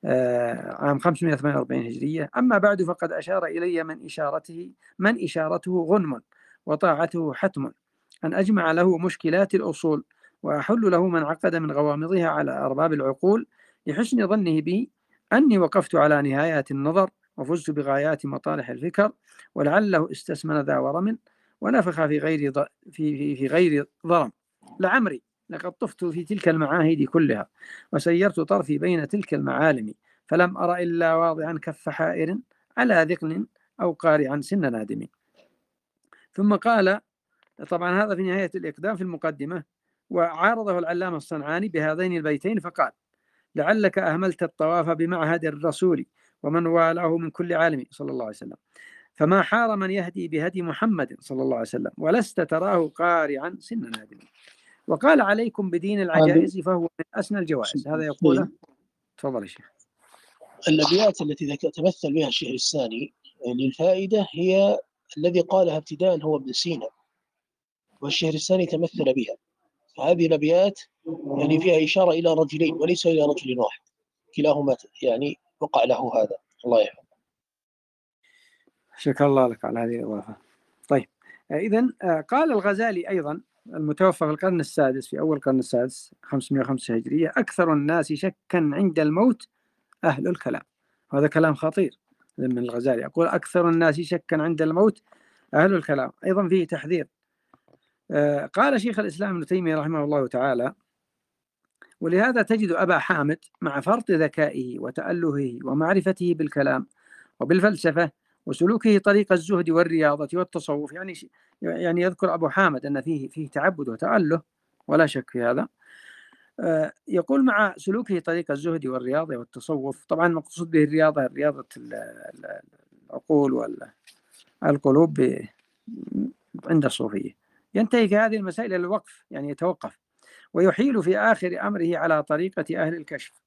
آه، عام 548 هجرية أما بعد فقد أشار إلي من إشارته من إشارته غنم وطاعته حتم أن أجمع له مشكلات الأصول وأحل له من عقد من غوامضها على أرباب العقول لحسن ظنه بي أني وقفت على نهايات النظر وفزت بغايات مطالح الفكر ولعله استسمن ذا ورم ونفخ في غير في في, في غير ضرم. لعمري لقد طفت في تلك المعاهد كلها وسيرت طرفي بين تلك المعالم فلم أرى إلا واضعا كف حائر على ذقن أو قارعا سن نادم. ثم قال طبعا هذا في نهاية الإقدام في المقدمة وعارضه العلامة الصنعاني بهذين البيتين فقال لعلك أهملت الطواف بمعهد الرسول ومن والاه من كل عالم صلى الله عليه وسلم. فما حار من يهدي بهدي محمد صلى الله عليه وسلم ولست تراه قارعا سن نادم وقال عليكم بدين العجائز فهو من أسنى الجوائز. هذا يقوله؟ تفضل يا شيخ. الأبيات التي تمثل بها الشيخ الثاني للفائدة هي الذي قالها ابتداء هو ابن سينا والشهر الثاني تمثل بها. فهذه الأبيات يعني فيها إشارة إلى رجلين وليس إلى رجل واحد. كلاهما يعني وقع له هذا. الله يحفظه شكر الله لك على هذه الإضافة. طيب إذا آه، قال الغزالي أيضا المتوفى في القرن السادس في أول القرن السادس 505 هجرية أكثر الناس شكا عند الموت أهل الكلام. هذا كلام خطير من الغزالي. يقول أكثر الناس شكا عند الموت أهل الكلام. أيضا فيه تحذير. آه، قال شيخ الإسلام ابن تيمية رحمه الله تعالى ولهذا تجد أبا حامد مع فرط ذكائه وتألهه ومعرفته بالكلام وبالفلسفة وسلوكه طريق الزهد والرياضة والتصوف. يعني يعني يذكر أبو حامد أن فيه فيه تعبد وتأله ولا شك في هذا. آه، يقول مع سلوكه طريق الزهد والرياضة والتصوف طبعا المقصود به الرياضة رياضة العقول والقلوب عند الصوفية. ينتهي في هذه المسائل إلى الوقف يعني يتوقف. ويحيل في آخر أمره على طريقة أهل الكشف.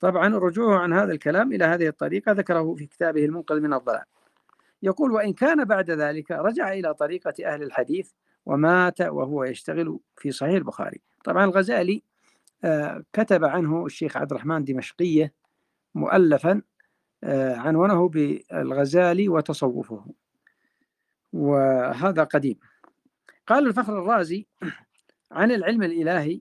طبعا رجوعه عن هذا الكلام إلى هذه الطريقة ذكره في كتابه المنقذ من الضلال. يقول وإن كان بعد ذلك رجع إلى طريقة أهل الحديث ومات وهو يشتغل في صحيح البخاري. طبعا الغزالي آه، كتب عنه الشيخ عبد الرحمن دمشقية مؤلفا آه، عنونه بالغزالي وتصوفه. وهذا قديم. قال الفخر الرازي عن العلم الإلهي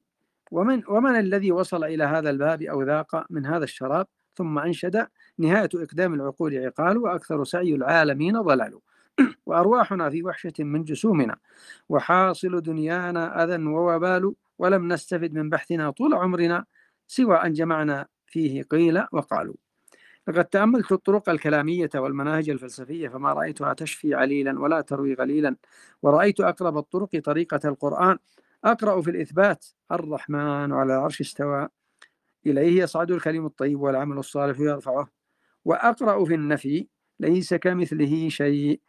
ومن ومن الذي وصل إلى هذا الباب أو ذاق من هذا الشراب ثم أنشد نهاية إقدام العقول عقال وأكثر سعي العالمين ضلال وأرواحنا في وحشة من جسومنا. وحاصل دنيانا أذى ووبال ولم نستفد من بحثنا طول عمرنا سوى أن جمعنا فيه قيل وقالوا. لقد تأملت الطرق الكلامية والمناهج الفلسفية فما رأيتها تشفي عليلا ولا تروي غليلا. ورأيت أقرب الطرق طريقة القرآن أقرأ في الإثبات. الرحمن على العرش استوى. إليه يصعد الكلم الطيب والعمل الصالح يرفعه. وأقرأ في النفي. ليس كمثله شيء.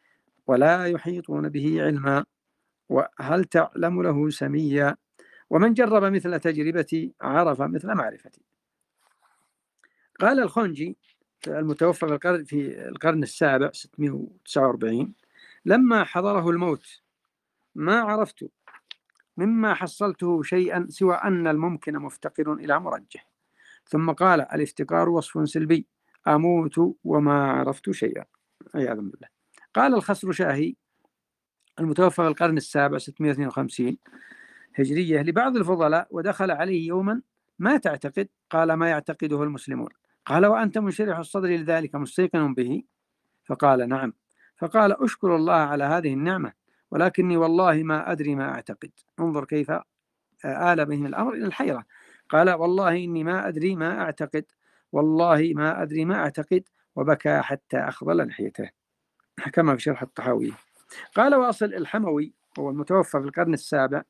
ولا يحيطون به علما. وهل تعلم له سميا؟ ومن جرب مثل تجربتي عرف مثل معرفتي. قال الخونجي المتوفى في القرن في القرن السابع 649 لما حضره الموت ما عرفت مما حصلته شيئا سوى أن الممكن مفتقر إلى مرجح ثم قال الافتقار وصف سلبي أموت وما عرفت شيئا. عياذا بالله. قال الخسر شاهي المتوفى في القرن السابع 652 هجرية لبعض الفضلاء ودخل عليه يوما ما تعتقد؟ قال ما يعتقده المسلمون. قال وأنت منشرح الصدر لذلك مستيقن به؟ فقال نعم. فقال أشكر الله على هذه النعمة. ولكني والله ما أدري ما أعتقد. انظر كيف آل بهم الأمر إلى الحيرة. قال والله إني ما أدري ما أعتقد. والله ما أدري ما أعتقد. وبكى حتى أخضل لحيته. كما في شرح الطحاوي. قال واصل الحموي هو المتوفى في القرن السابع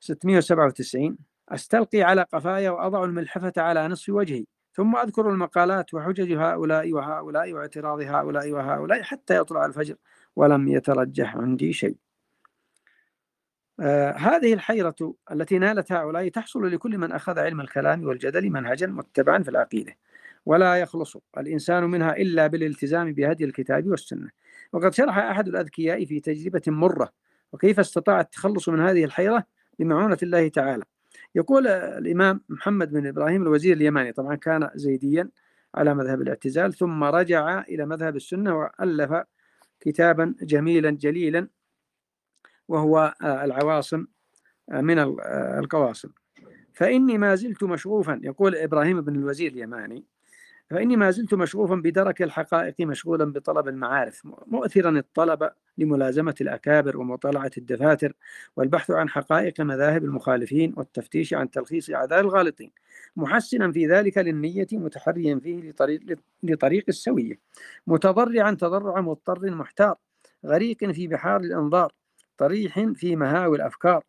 697 أستلقي على قفايا وأضع الملحفة على نصف وجهي ثم أذكر المقالات وحجج هؤلاء وهؤلاء واعتراض هؤلاء وهؤلاء حتى يطلع الفجر. ولم يترجح عندي شيء. آه هذه الحيرة التي نالت هؤلاء تحصل لكل من أخذ علم الكلام والجدل منهجا متبعا في العقيدة ولا يخلص الإنسان منها إلا بالالتزام بهدي الكتاب والسنة. وقد شرح أحد الأذكياء في تجربة مرة وكيف استطاع التخلص من هذه الحيرة بمعونة الله تعالى. يقول الإمام محمد بن إبراهيم الوزير اليماني طبعا كان زيديا على مذهب الاعتزال ثم رجع إلى مذهب السنة وألف كتابا جميلا جليلا وهو العواصم من القواصم. فإني ما زلت مشغوفا. يقول إبراهيم بن الوزير اليماني فإني ما زلت مشغوفا بدرك الحقائق مشغولا بطلب المعارف مؤثرا الطلب لملازمة الأكابر ومطالعة الدفاتر والبحث عن حقائق مذاهب المخالفين والتفتيش عن تلخيص أعذار الغالطين محسنا في ذلك للنية متحريا فيه لطريق, لطريق السوية متضرعا تضرع مضطر محتار غريق في بحار الأنظار طريح في مهاوي الأفكار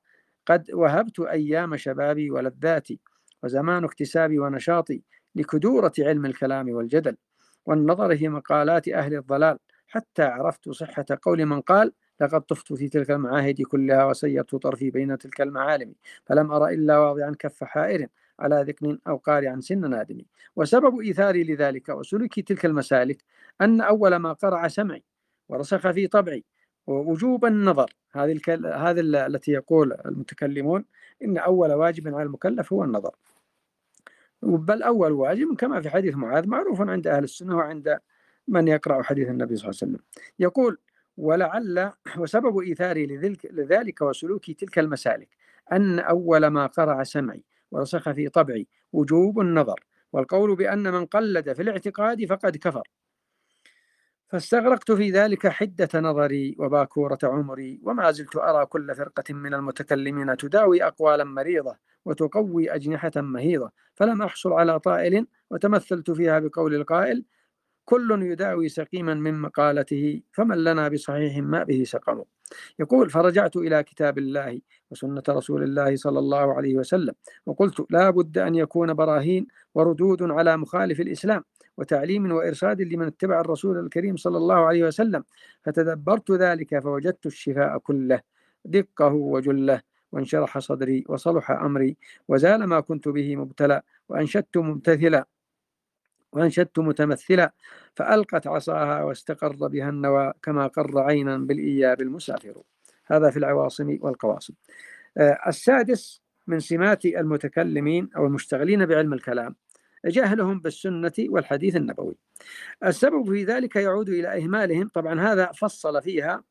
قد وهبت أيام شبابي ولذاتي وزمان اكتسابي ونشاطي لكدورة علم الكلام والجدل والنظر في مقالات أهل الضلال. حتى عرفت صحة قول من قال لقد طفت في تلك المعاهد كلها وسيرت طرفي بين تلك المعالم فلم أرى إلا واضعا كف حائر على ذقن أو قارعا سن نادم. وسبب إيثاري لذلك وسلوكي تلك المسالك أن أول ما قرع سمعي ورسخ في طبعي ووجوب النظر. هذه الكل... هذه التي يقول المتكلمون إن أول واجب على المكلف هو النظر. بل أول واجب كما في حديث معاذ معروف عند أهل السنة وعند من يقرأ حديث النبي صلى الله عليه وسلم. يقول ولعل وسبب إيثاري لذلك وسلوكي تلك المسالك أن أول ما قرع سمعي ورسخ في طبعي وجوب النظر والقول بأن من قلد في الاعتقاد فقد كفر. فاستغرقت في ذلك حدة نظري وباكورة عمري وما زلت أرى كل فرقة من المتكلمين تداوي أقوالا مريضة وتقوي أجنحة مهيضة فلم أحصل على طائل وتمثلت فيها بقول القائل كل يداوي سقيما من مقالته فمن لنا بصحيح ما به سقم. يقول فرجعت إلى كتاب الله وسنة رسول الله صلى الله عليه وسلم وقلت لا بد أن يكون براهين وردود على مخالف الإسلام. وتعليم وإرشاد لمن اتبع الرسول الكريم صلى الله عليه وسلم. فتدبرت ذلك فوجدت الشفاء كله دقه وجله وانشرح صدري وصلح أمري وزال ما كنت به مبتلى وأنشدت ممتثلا وأنشدت متمثلا فألقت عصاها واستقر بها النوى كما قر عينا بالإياب المسافر. هذا في العواصم والقواصم. آه، السادس من سمات المتكلمين أو المشتغلين بعلم الكلام. جهلهم بالسنة والحديث النبوي. السبب في ذلك يعود إلى إهمالهم. طبعا هذا فصل فيها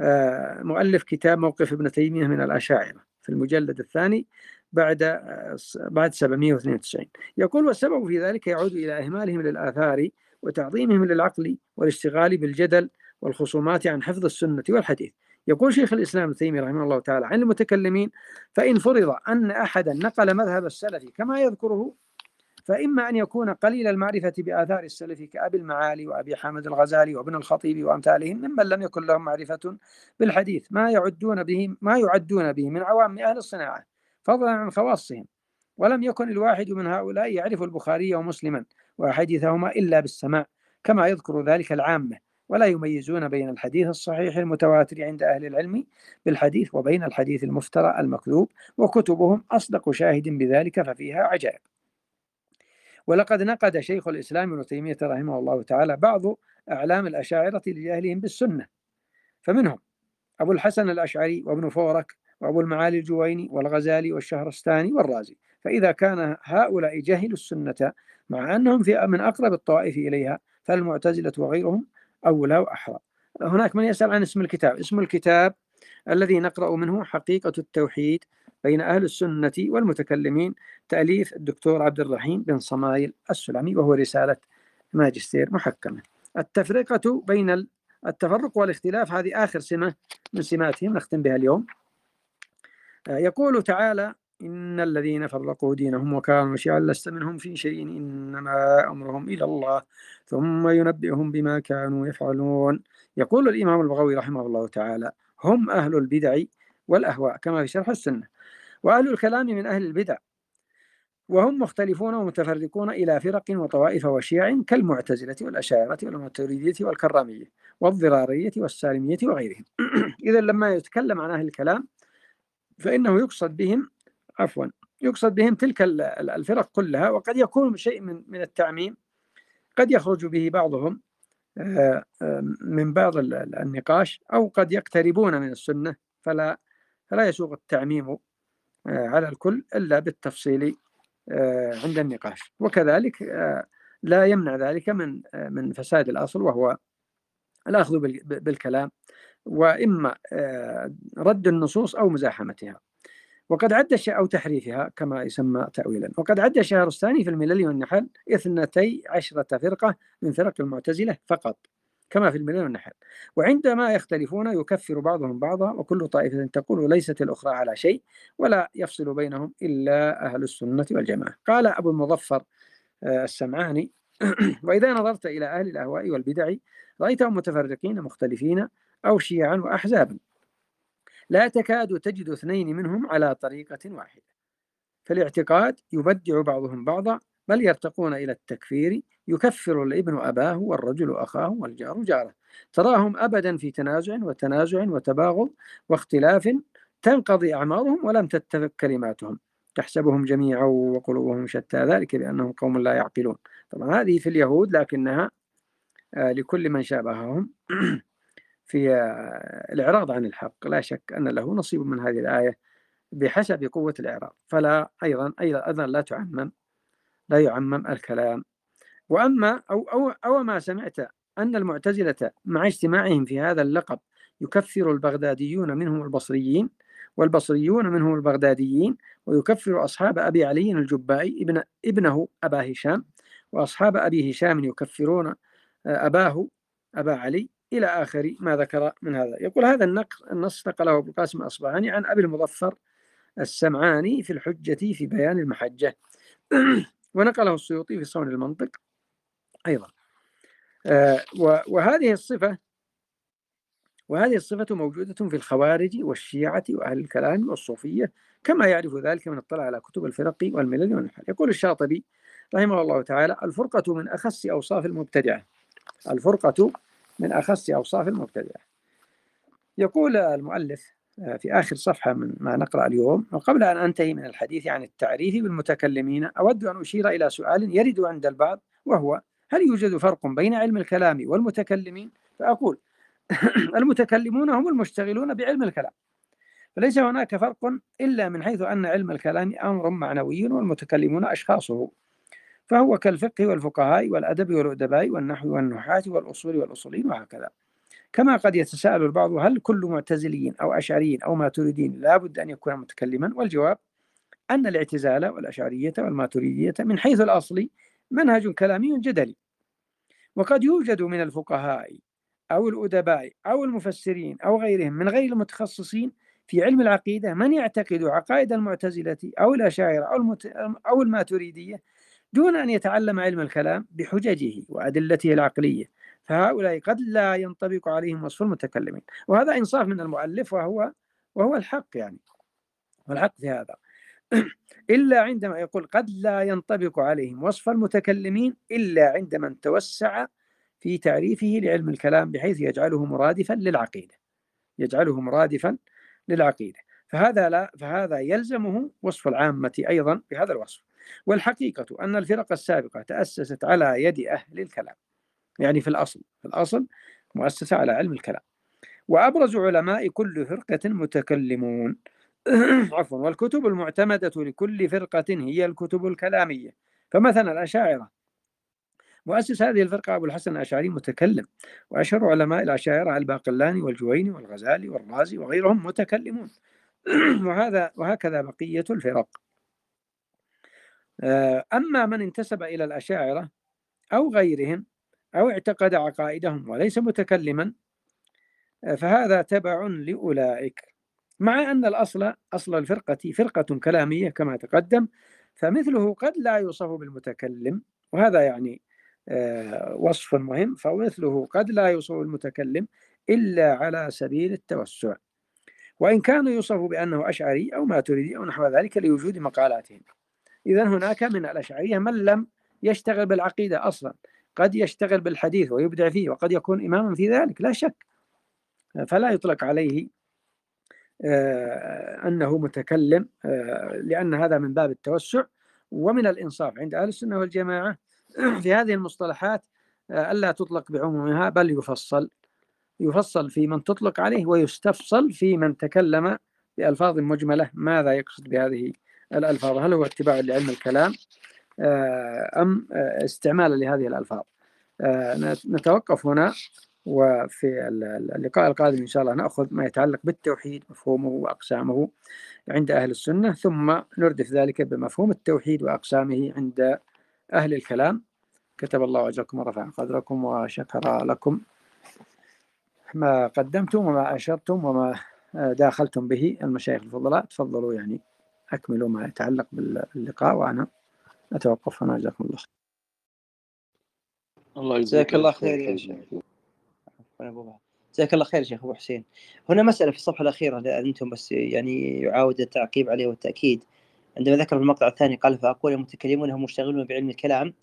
آه، مؤلف كتاب موقف ابن تيمية من الأشاعرة في المجلد الثاني بعد آه، بعد 792 يقول والسبب في ذلك يعود إلى إهمالهم للآثار وتعظيمهم للعقل والاشتغال بالجدل والخصومات عن حفظ السنة والحديث. يقول شيخ الإسلام ابن تيمية رحمه الله تعالى عن المتكلمين فإن فرض أن أحدا نقل مذهب السلف كما يذكره فإما أن يكون قليل المعرفة بآثار السلف كأبي المعالي وأبي حامد الغزالي وابن الخطيب وأمثالهم ممن لم يكن لهم معرفة بالحديث ما يعدون به ما يعدون به من عوام أهل الصناعة فضلا عن خواصهم. ولم يكن الواحد من هؤلاء يعرف البخاري ومسلما وحديثهما إلا بالسماع كما يذكر ذلك العامة ولا يميزون بين الحديث الصحيح المتواتر عند أهل العلم بالحديث وبين الحديث المفترى المكذوب وكتبهم أصدق شاهد بذلك ففيها عجائب. ولقد نقد شيخ الإسلام ابن تيمية رحمه الله تعالى بعض أعلام الأشاعرة لجهلهم بالسنة. فمنهم أبو الحسن الأشعري وابن فورك وأبو المعالي الجويني والغزالي والشهرستاني والرازي. فإذا كان هؤلاء جهلوا السنة مع أنهم في من أقرب الطوائف إليها فالمعتزلة وغيرهم أولى وأحرى. هناك من يسأل عن اسم الكتاب. اسم الكتاب الذي نقرأ منه حقيقة التوحيد بين أهل السنة والمتكلمين تأليف الدكتور عبد الرحيم بن صمايل السلمي وهو رسالة ماجستير محكمة. التفرقة بين التفرق والاختلاف هذه آخر سمة من سماتهم نختم بها اليوم. يقول تعالى إن الذين فرقوا دينهم وكانوا شيعا لست منهم في شيء إنما أمرهم إلى الله ثم ينبئهم بما كانوا يفعلون. يقول الإمام البغوي رحمه الله تعالى هم أهل البدع والأهواء كما في شرح السنة. وأهل الكلام من أهل البدع. وهم مختلفون ومتفرقون إلى فرق وطوائف وشيع كالمعتزلة والأشاعرة والماتريدية والكرامية والضرارية والسالمية وغيرهم. إذا لما يتكلم عن أهل الكلام فإنه يقصد بهم عفوا يقصد بهم تلك الفرق كلها وقد يكون شيء من من التعميم. قد يخرج به بعضهم آه، آه، من بعض النقاش أو قد يقتربون من السنة فلا فلا يسوغ التعميم على الكل إلا بالتفصيل عند النقاش. وكذلك لا يمنع ذلك من من فساد الأصل وهو الأخذ بالكلام وإما رد النصوص أو مزاحمتها. وقد عد أو تحريفها كما يسمى تأويلا. وقد عد الشهرستاني في الملل والنحل اثنتي عشرة فرقة من فرق المعتزلة فقط. كما في الملل والنحل وعندما يختلفون يكفر بعضهم بعضا وكل طائفة تقول ليست الأخرى على شيء ولا يفصل بينهم إلا أهل السنة والجماعة. قال أبو المظفر آه، السمعاني وإذا نظرت إلى أهل الأهواء والبدع رأيتهم متفرقين مختلفين أو شيعا وأحزابا. لا تكاد تجد اثنين منهم على طريقة واحدة. فالاعتقاد يبدع بعضهم بعضا بل يرتقون إلى التكفير يكفر الابن أباه والرجل أخاه والجار جاره. تراهم أبدا في تنازع وتنازع وتباغض واختلاف تنقضي أعمارهم ولم تتفق كلماتهم. تحسبهم جميعا وقلوبهم شتى ذلك بأنهم قوم لا يعقلون. طبعا هذه في اليهود لكنها آه، لكل من شابههم في الإعراض عن الحق. لا شك أن له نصيب من هذه الآية بحسب قوة الإعراض. فلا أيضا أيضا لا تعمم لا يعمم الكلام. وأما أو أو أو ما سمعت أن المعتزلة مع اجتماعهم في هذا اللقب يكفر البغداديون منهم البصريين والبصريون منهم البغداديين ويكفر أصحاب أبي علي الجبائي ابن ابنه أبا هشام وأصحاب أبي هشام يكفرون أباه أبا علي إلى آخر ما ذكر من هذا. يقول هذا النقل النص نقله أبو القاسم الأصبهاني عن أبي المظفر السمعاني في الحجة في بيان المحجة. ونقله السيوطي في صون المنطق أيضا. آه وهذه الصفة وهذه الصفة موجودة في الخوارج والشيعة وأهل الكلام والصوفية كما يعرف ذلك من اطلع على كتب الفرق والملل والنحل يقول الشاطبي رحمه الله تعالى الفرقة من أخص أوصاف المبتدعة. الفرقة من أخص أوصاف المبتدعة. يقول المؤلف في آخر صفحة من ما نقرأ اليوم. وقبل أن أنتهي من الحديث عن التعريف بالمتكلمين أود أن أشير إلى سؤال يرد عند البعض وهو هل يوجد فرق بين علم الكلام والمتكلمين؟ فأقول المتكلمون هم المشتغلون بعلم الكلام. فليس هناك فرق إلا من حيث أن علم الكلام أمر معنوي والمتكلمون أشخاصه. فهو كالفقه والفقهاء والأدب والأدباء والنحو والنحاة والأصول والأصولين وهكذا. كما قد يتساءل البعض هل كل معتزلي أو أشعري أو ماتريدين لا بد أن يكون متكلما؟ والجواب أن الاعتزال والأشعرية والماتريدية من حيث الأصل منهج كلامي جدلي. وقد يوجد من الفقهاء أو الأدباء أو المفسرين أو غيرهم من غير المتخصصين في علم العقيدة من يعتقد عقائد المعتزلة أو الأشاعرة أو, المت... أو الماتريدية دون أن يتعلم علم الكلام بحججه وأدلته العقلية. فهؤلاء قد لا ينطبق عليهم وصف المتكلمين. وهذا إنصاف من المؤلف وهو وهو الحق يعني. والحق في هذا. إلا عندما يقول قد لا ينطبق عليهم وصف المتكلمين إلا عندما توسع في تعريفه لعلم الكلام بحيث يجعله مرادفا للعقيدة. يجعله مرادفا للعقيدة. فهذا لا فهذا يلزمه وصف العامة أيضا بهذا الوصف. والحقيقة أن الفرق السابقة تأسست على يد أهل الكلام. يعني في الأصل. في الأصل مؤسسة على علم الكلام. وأبرز علماء كل فرقة متكلمون. عفوا والكتب المعتمدة لكل فرقة هي الكتب الكلامية. فمثلا الأشاعرة. مؤسس هذه الفرقة أبو الحسن الأشعري متكلم وأشهر علماء الأشاعرة الباقلاني والجويني والغزالي والرازي وغيرهم متكلمون. وهذا وهكذا بقية الفرق. آه، أما من انتسب إلى الأشاعرة أو غيرهم أو اعتقد عقائدهم وليس متكلما آه، فهذا تبع لأولئك. مع أن الأصل أصل الفرقة فرقة كلامية كما تقدم فمثله قد لا يوصف بالمتكلم وهذا يعني آه، وصف مهم فمثله قد لا يوصف بالمتكلم إلا على سبيل التوسع. وإن كان يوصف بأنه أشعري أو ماتريدي أو نحو ذلك لوجود مقالاتهم. إذا هناك من الأشعرية من لم يشتغل بالعقيدة أصلا. قد يشتغل بالحديث ويبدع فيه وقد يكون إماما في ذلك لا شك. فلا يطلق عليه آه، أنه متكلم آه، لأن هذا من باب التوسع ومن الإنصاف عند أهل السنة والجماعة. في هذه المصطلحات آه، ألا تطلق بعمومها بل يفصل يفصل في من تطلق عليه ويستفصل في من تكلم بألفاظ مجملة. ماذا يقصد بهذه الألفاظ؟ هل هو اتباع لعلم الكلام؟ أم استعمالا لهذه الألفاظ. نتوقف هنا وفي اللقاء القادم إن شاء الله نأخذ ما يتعلق بالتوحيد مفهومه وأقسامه عند أهل السنة ثم نردف ذلك بمفهوم التوحيد وأقسامه عند أهل الكلام. كتب الله أجركم ورفع قدركم وشكر لكم ما قدمتم وما أشرتم وما داخلتم به المشايخ الفضلاء. تفضلوا يعني أكملوا ما يتعلق باللقاء وأنا أتوقف هنا جزاكم الله الله جزاك الله خير يا شيخ. جزاك الله خير شيخ أبو حسين. هنا مسألة في الصفحه الاخيره أنتم بس يعني يعاود التعقيب عليه والتأكيد. عندما ذكر في المقطع الثاني قال فأقول المتكلمون هم مشتغلون بعلم الكلام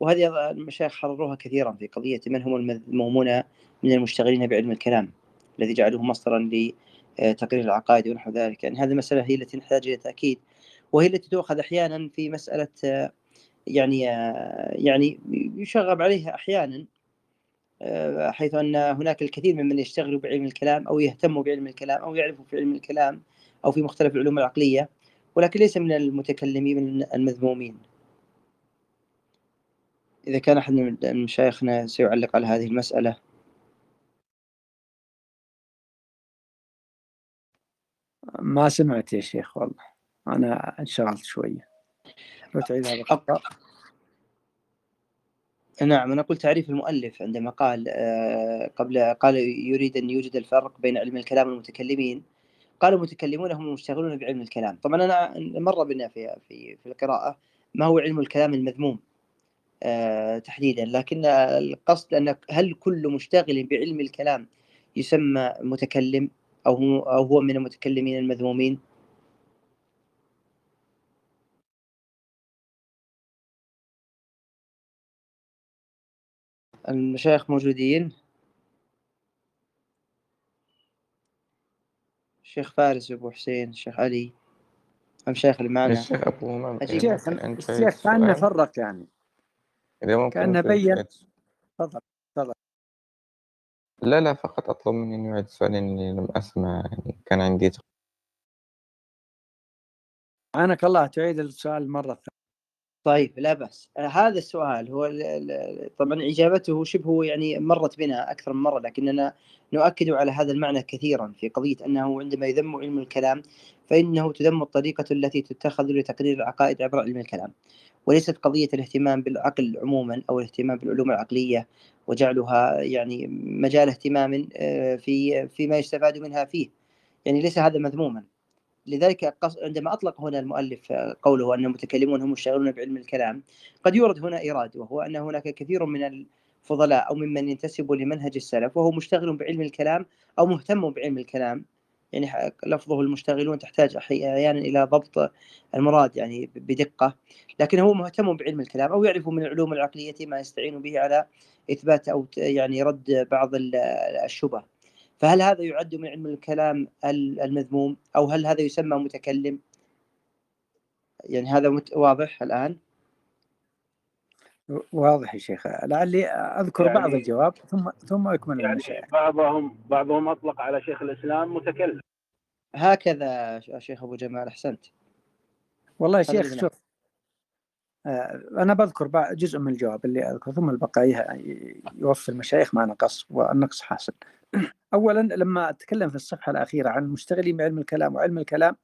وهذه المشايخ حرروها كثيرا في قضية من هم المذمومون من المشتغلين بعلم الكلام الذي جعلوه مصدرا لتقرير العقائد ونحو ذلك. يعني هذه المسألة هي التي نحتاج إلى تأكيد. وهي التي تؤخذ أحيانا في مسألة يعني يعني يشغب عليها أحيانا حيث أن هناك الكثير ممن يشتغلوا بعلم الكلام أو يهتموا بعلم الكلام أو يعرفوا في علم الكلام أو في مختلف العلوم العقلية ولكن ليس من المتكلمين المذمومين. إذا كان أحد من مشايخنا سيعلق على هذه المسألة. ما سمعت يا شيخ والله. أنا أنشغلت شوية. لو تعيد هذا نعم أنا قلت تعريف المؤلف عندما قال آه، قبل قال يريد أن يوجد الفرق بين علم الكلام والمتكلمين. قال المتكلمون هم المشتغلون بعلم الكلام. طبعا أنا مر بنا في في في القراءة ما هو علم الكلام المذموم آه، تحديدا. لكن القصد أن هل كل مشتغل بعلم الكلام يسمى متكلم أو هو أو هو من المتكلمين المذمومين؟ المشايخ موجودين. الشيخ فارس أبو حسين الشيخ علي المشايخ اللي معنا الشيخ أبو الشيخ الشيخ كأنه فرق يعني. كأنه بين تفضل تفضل. لا لا فقط أطلب مني أن يعيد السؤال لأني لم أسمع يعني كان عندي عانك الله تعيد السؤال مرة ثانية. طيب لا بأس. هذا السؤال هو طبعا إجابته شبه يعني مرت بنا أكثر من مرة لكننا نؤكد على هذا المعنى كثيرا في قضية أنه عندما يذم علم الكلام فإنه تذم الطريقة التي تتخذ لتقرير العقائد عبر علم الكلام. وليست قضية الاهتمام بالعقل عموما أو الاهتمام بالعلوم العقلية وجعلها يعني مجال اهتمام آه، في فيما يستفاد منها فيه. يعني ليس هذا مذموما. لذلك عندما أطلق هنا المؤلف قوله أن المتكلمون هم يشتغلون بعلم الكلام قد يورد هنا إيراد وهو أن هناك كثير من الفضلاء أو ممن ينتسب لمنهج السلف وهو مشتغل بعلم الكلام أو مهتم بعلم الكلام. يعني لفظه المشتغلون تحتاج أحيانا إلى ضبط المراد يعني بدقة لكن هو مهتم بعلم الكلام أو يعرف من العلوم العقلية ما يستعين به على إثبات أو يعني رد بعض الشبه. فهل هذا يعد من علم الكلام المذموم؟ أو هل هذا يسمى متكلم؟ يعني هذا واضح الآن؟ واضح يا شيخ. لعلي أذكر يعني بعض الجواب ثم ثم أكمل يعني المشايخ بعضهم بعضهم أطلق على شيخ الإسلام متكلم. هكذا شيخ أبو جمال أحسنت. والله يا شيخ شوف آه، أنا بذكر جزء من الجواب اللي أذكر ثم البقايا يوفي المشايخ ما نقص والنقص حاصل. اولا لما أتكلم في الصفحة الأخيرة عن المشتغلين بعلم الكلام وعلم الكلام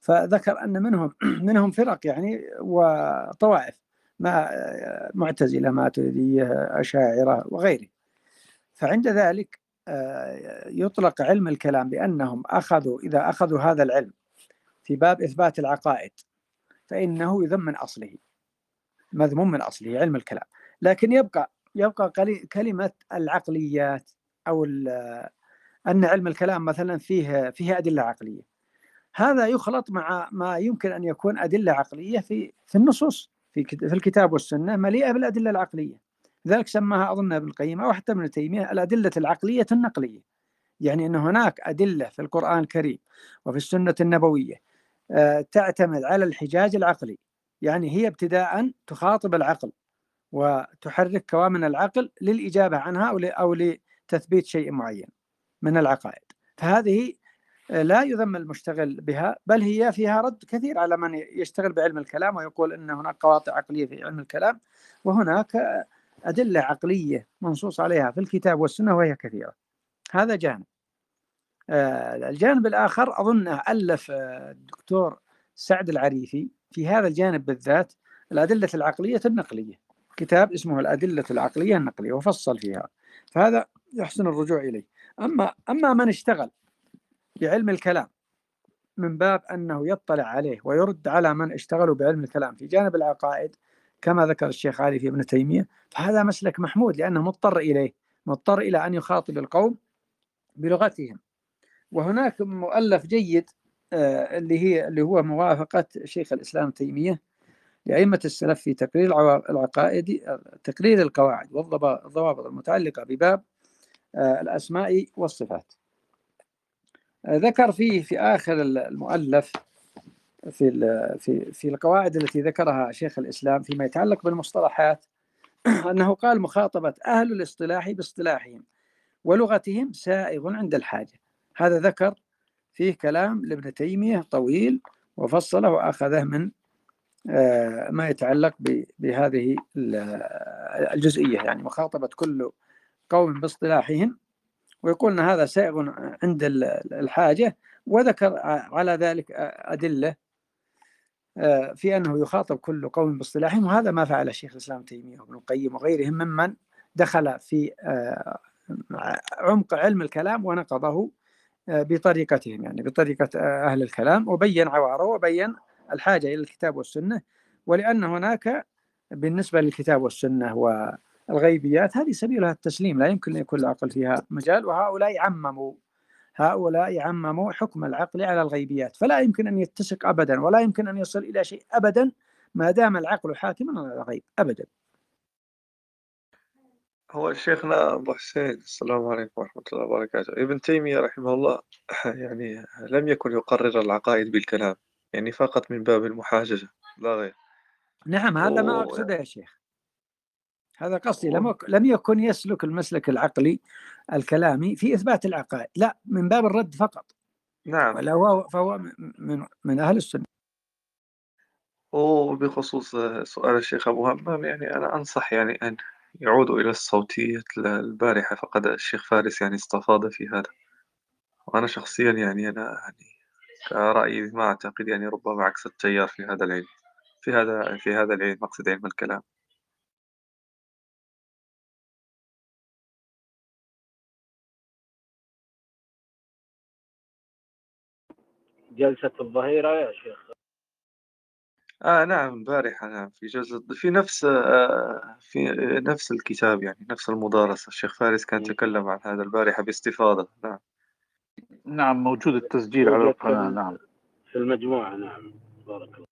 فذكر أن منهم منهم فرق يعني وطوائف ما معتزلة ماتريدية أشاعرة وغيره فعند ذلك آه، يطلق علم الكلام بأنهم أخذوا إذا أخذوا هذا العلم في باب إثبات العقائد فإنه يذم من أصله مذموم من أصله علم الكلام. لكن يبقى يبقى كلمة العقليات أو أن علم الكلام مثلا فيه فيه أدلة عقلية. هذا يخلط مع ما يمكن أن يكون أدلة عقلية في في النصوص في في الكتاب والسنة مليئة بالأدلة العقلية. لذلك سماها أظن ابن القيم أو حتى ابن تيمية الأدلة العقلية النقلية. يعني إن هناك أدلة في القرآن الكريم وفي السنة النبوية آه، تعتمد على الحجاج العقلي. يعني هي ابتداء تخاطب العقل وتحرك كوامن العقل للإجابة عنها أو لتثبيت شيء معين من العقائد فهذه لا يذم المشتغل بها بل هي فيها رد كثير على من يشتغل بعلم الكلام ويقول إن هناك قواطع عقلية في علم الكلام وهناك أدلة عقلية منصوص عليها في الكتاب والسنة وهي كثيرة. هذا جانب. آه، الجانب الآخر أظن ألف الدكتور سعد العريفي في هذا الجانب بالذات الأدلة العقلية النقلية. كتاب اسمه الأدلة العقلية النقلية وفصل فيها. فهذا يحسن الرجوع إليه. أما أما من اشتغل بعلم الكلام من باب أنه يطلع عليه ويرد على من اشتغلوا بعلم الكلام في جانب العقائد كما ذكر الشيخ علي في ابن تيمية فهذا مسلك محمود لأنه مضطر إليه مضطر إلى أن يخاطب القوم بلغتهم وهناك مؤلف جيد آه، اللي هي اللي هو موافقة شيخ الإسلام تيمية لأئمة السلف في تقرير العقائد تقرير القواعد والضوابط المتعلقة بباب الأسماء والصفات. ذكر فيه في آخر المؤلف في في في القواعد التي ذكرها شيخ الإسلام فيما يتعلق بالمصطلحات أنه قال مخاطبة أهل الاصطلاح باصطلاحهم ولغتهم سائغ عند الحاجة. هذا ذكر فيه كلام لابن تيمية طويل وفصله وأخذه من آه، ما يتعلق بهذه الجزئية. يعني مخاطبة كل قوم باصطلاحهم ويقول أن هذا سائغ عند الحاجة وذكر على ذلك أدلة آه، في أنه يخاطب كل قوم باصطلاحهم وهذا ما فعل الشيخ الإسلام تيمية وابن القيم وغيرهم ممن دخل في آه، عمق علم الكلام ونقضه آه، بطريقتهم يعني بطريقة أهل الكلام وبين عواره وبين الحاجة إلى الكتاب والسنة ولأن هناك بالنسبة للكتاب والسنة الغيبيات هذه سبيلها التسليم لا يمكن أن يكون العقل فيها مجال وهؤلاء عمموا هؤلاء عمموا حكم العقل على الغيبيات فلا يمكن أن يتسق أبدا ولا يمكن أن يصل إلى شيء أبدا ما دام العقل حاكما على الغيب أبدا. هو شيخنا أبو حسين السلام عليكم ورحمة الله وبركاته. ابن تيمية رحمه الله يعني لم يكن يقرر العقائد بالكلام يعني فقط من باب المحاججة لا غير. نعم هذا ما أقصده يا شيخ. هذا قصدي لم لم يكن يسلك المسلك العقلي الكلامي في إثبات العقائد لا من باب الرد فقط. نعم. ولا هو فهو من من أهل السنة. وبخصوص سؤال الشيخ أبو همام يعني أنا أنصح يعني أن يعودوا إلى الصوتية البارحة فقد الشيخ فارس يعني استفاض في هذا. وأنا شخصيا يعني أنا يعني كرأيي ما أعتقد يعني ربما عكس التيار في هذا العلم في هذا في هذا العلم مقصد علم الكلام. جلسة الظهيرة يا شيخ. آه نعم البارحة نعم في جلسة في نفس آه في نفس الكتاب يعني نفس المدارسة. الشيخ فارس كان تكلم عن هذا البارحة باستفاضة نعم. نعم موجود التسجيل على القناة نعم. في المجموعة نعم. بارك الله.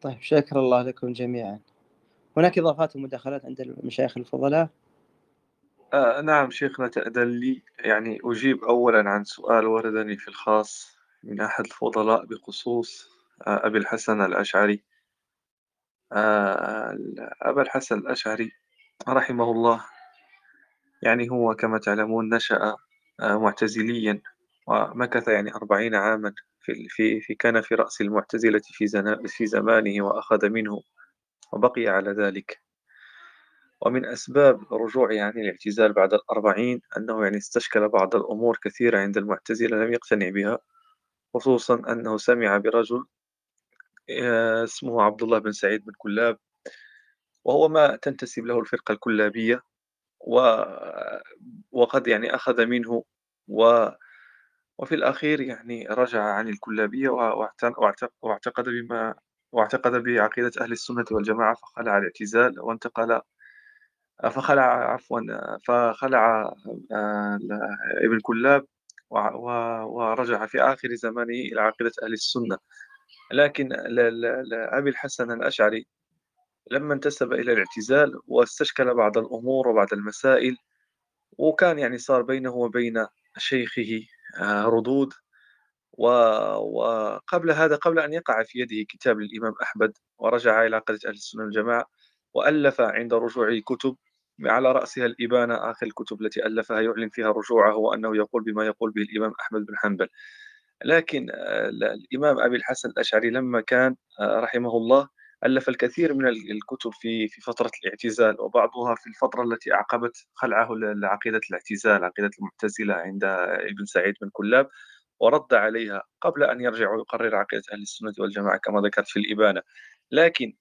طيب شكر الله لكم جميعا. هناك إضافات ومداخلات عند المشايخ الفضلاء؟ آه نعم شيخنا تأذن لي. يعني أجيب أولا عن سؤال وردني في الخاص من أحد الفضلاء بخصوص آه أبي الحسن الأشعري. آه أبا الحسن الأشعري رحمه الله. يعني هو كما تعلمون نشأ آه معتزليا ومكث يعني أربعين عاما في, في, في كان في رأس المعتزلة في, في زمانه وأخذ منه وبقي على ذلك. ومن أسباب رجوعه عن الاعتزال بعد الأربعين أنه يعني استشكل بعض الأمور كثيرة عند المعتزلة لم يقتنع بها خصوصا أنه سمع برجل آه، اسمه عبد الله بن سعيد بن كلاب وهو ما تنتسب له الفرقة الكلابية و... وقد يعني أخذ منه و... وفي الأخير يعني رجع عن الكلابية واعتقد بما واعتقد بعقيدة أهل السنة والجماعة فخلع الاعتزال وانتقل فخلع عفوا فخلع آه، ابن كلاب ورجع في آخر زمانه إلى عقيدة أهل السنة. لكن أبي الحسن الأشعري لما انتسب إلى الاعتزال واستشكل بعض الأمور وبعض المسائل وكان يعني صار بينه وبين شيخه آه، ردود وقبل هذا قبل أن يقع في يده كتاب للإمام أحمد ورجع إلى عقيدة أهل السنة والجماعة. وألف عند رجوعه كتب على رأسها الإبانة آخر الكتب التي ألفها يعلن فيها رجوعه وأنه يقول بما يقول به الإمام أحمد بن حنبل. لكن آه، الإمام أبي الحسن الأشعري لما كان آه، رحمه الله ألف الكثير من الكتب في في فترة الاعتزال وبعضها في الفترة التي أعقبت خلعه لعقيدة الاعتزال عقيدة المعتزلة عند ابن سعيد بن كلاب ورد عليها قبل أن يرجع ويقرر عقيدة أهل السنة والجماعة كما ذكرت في الإبانة. لكن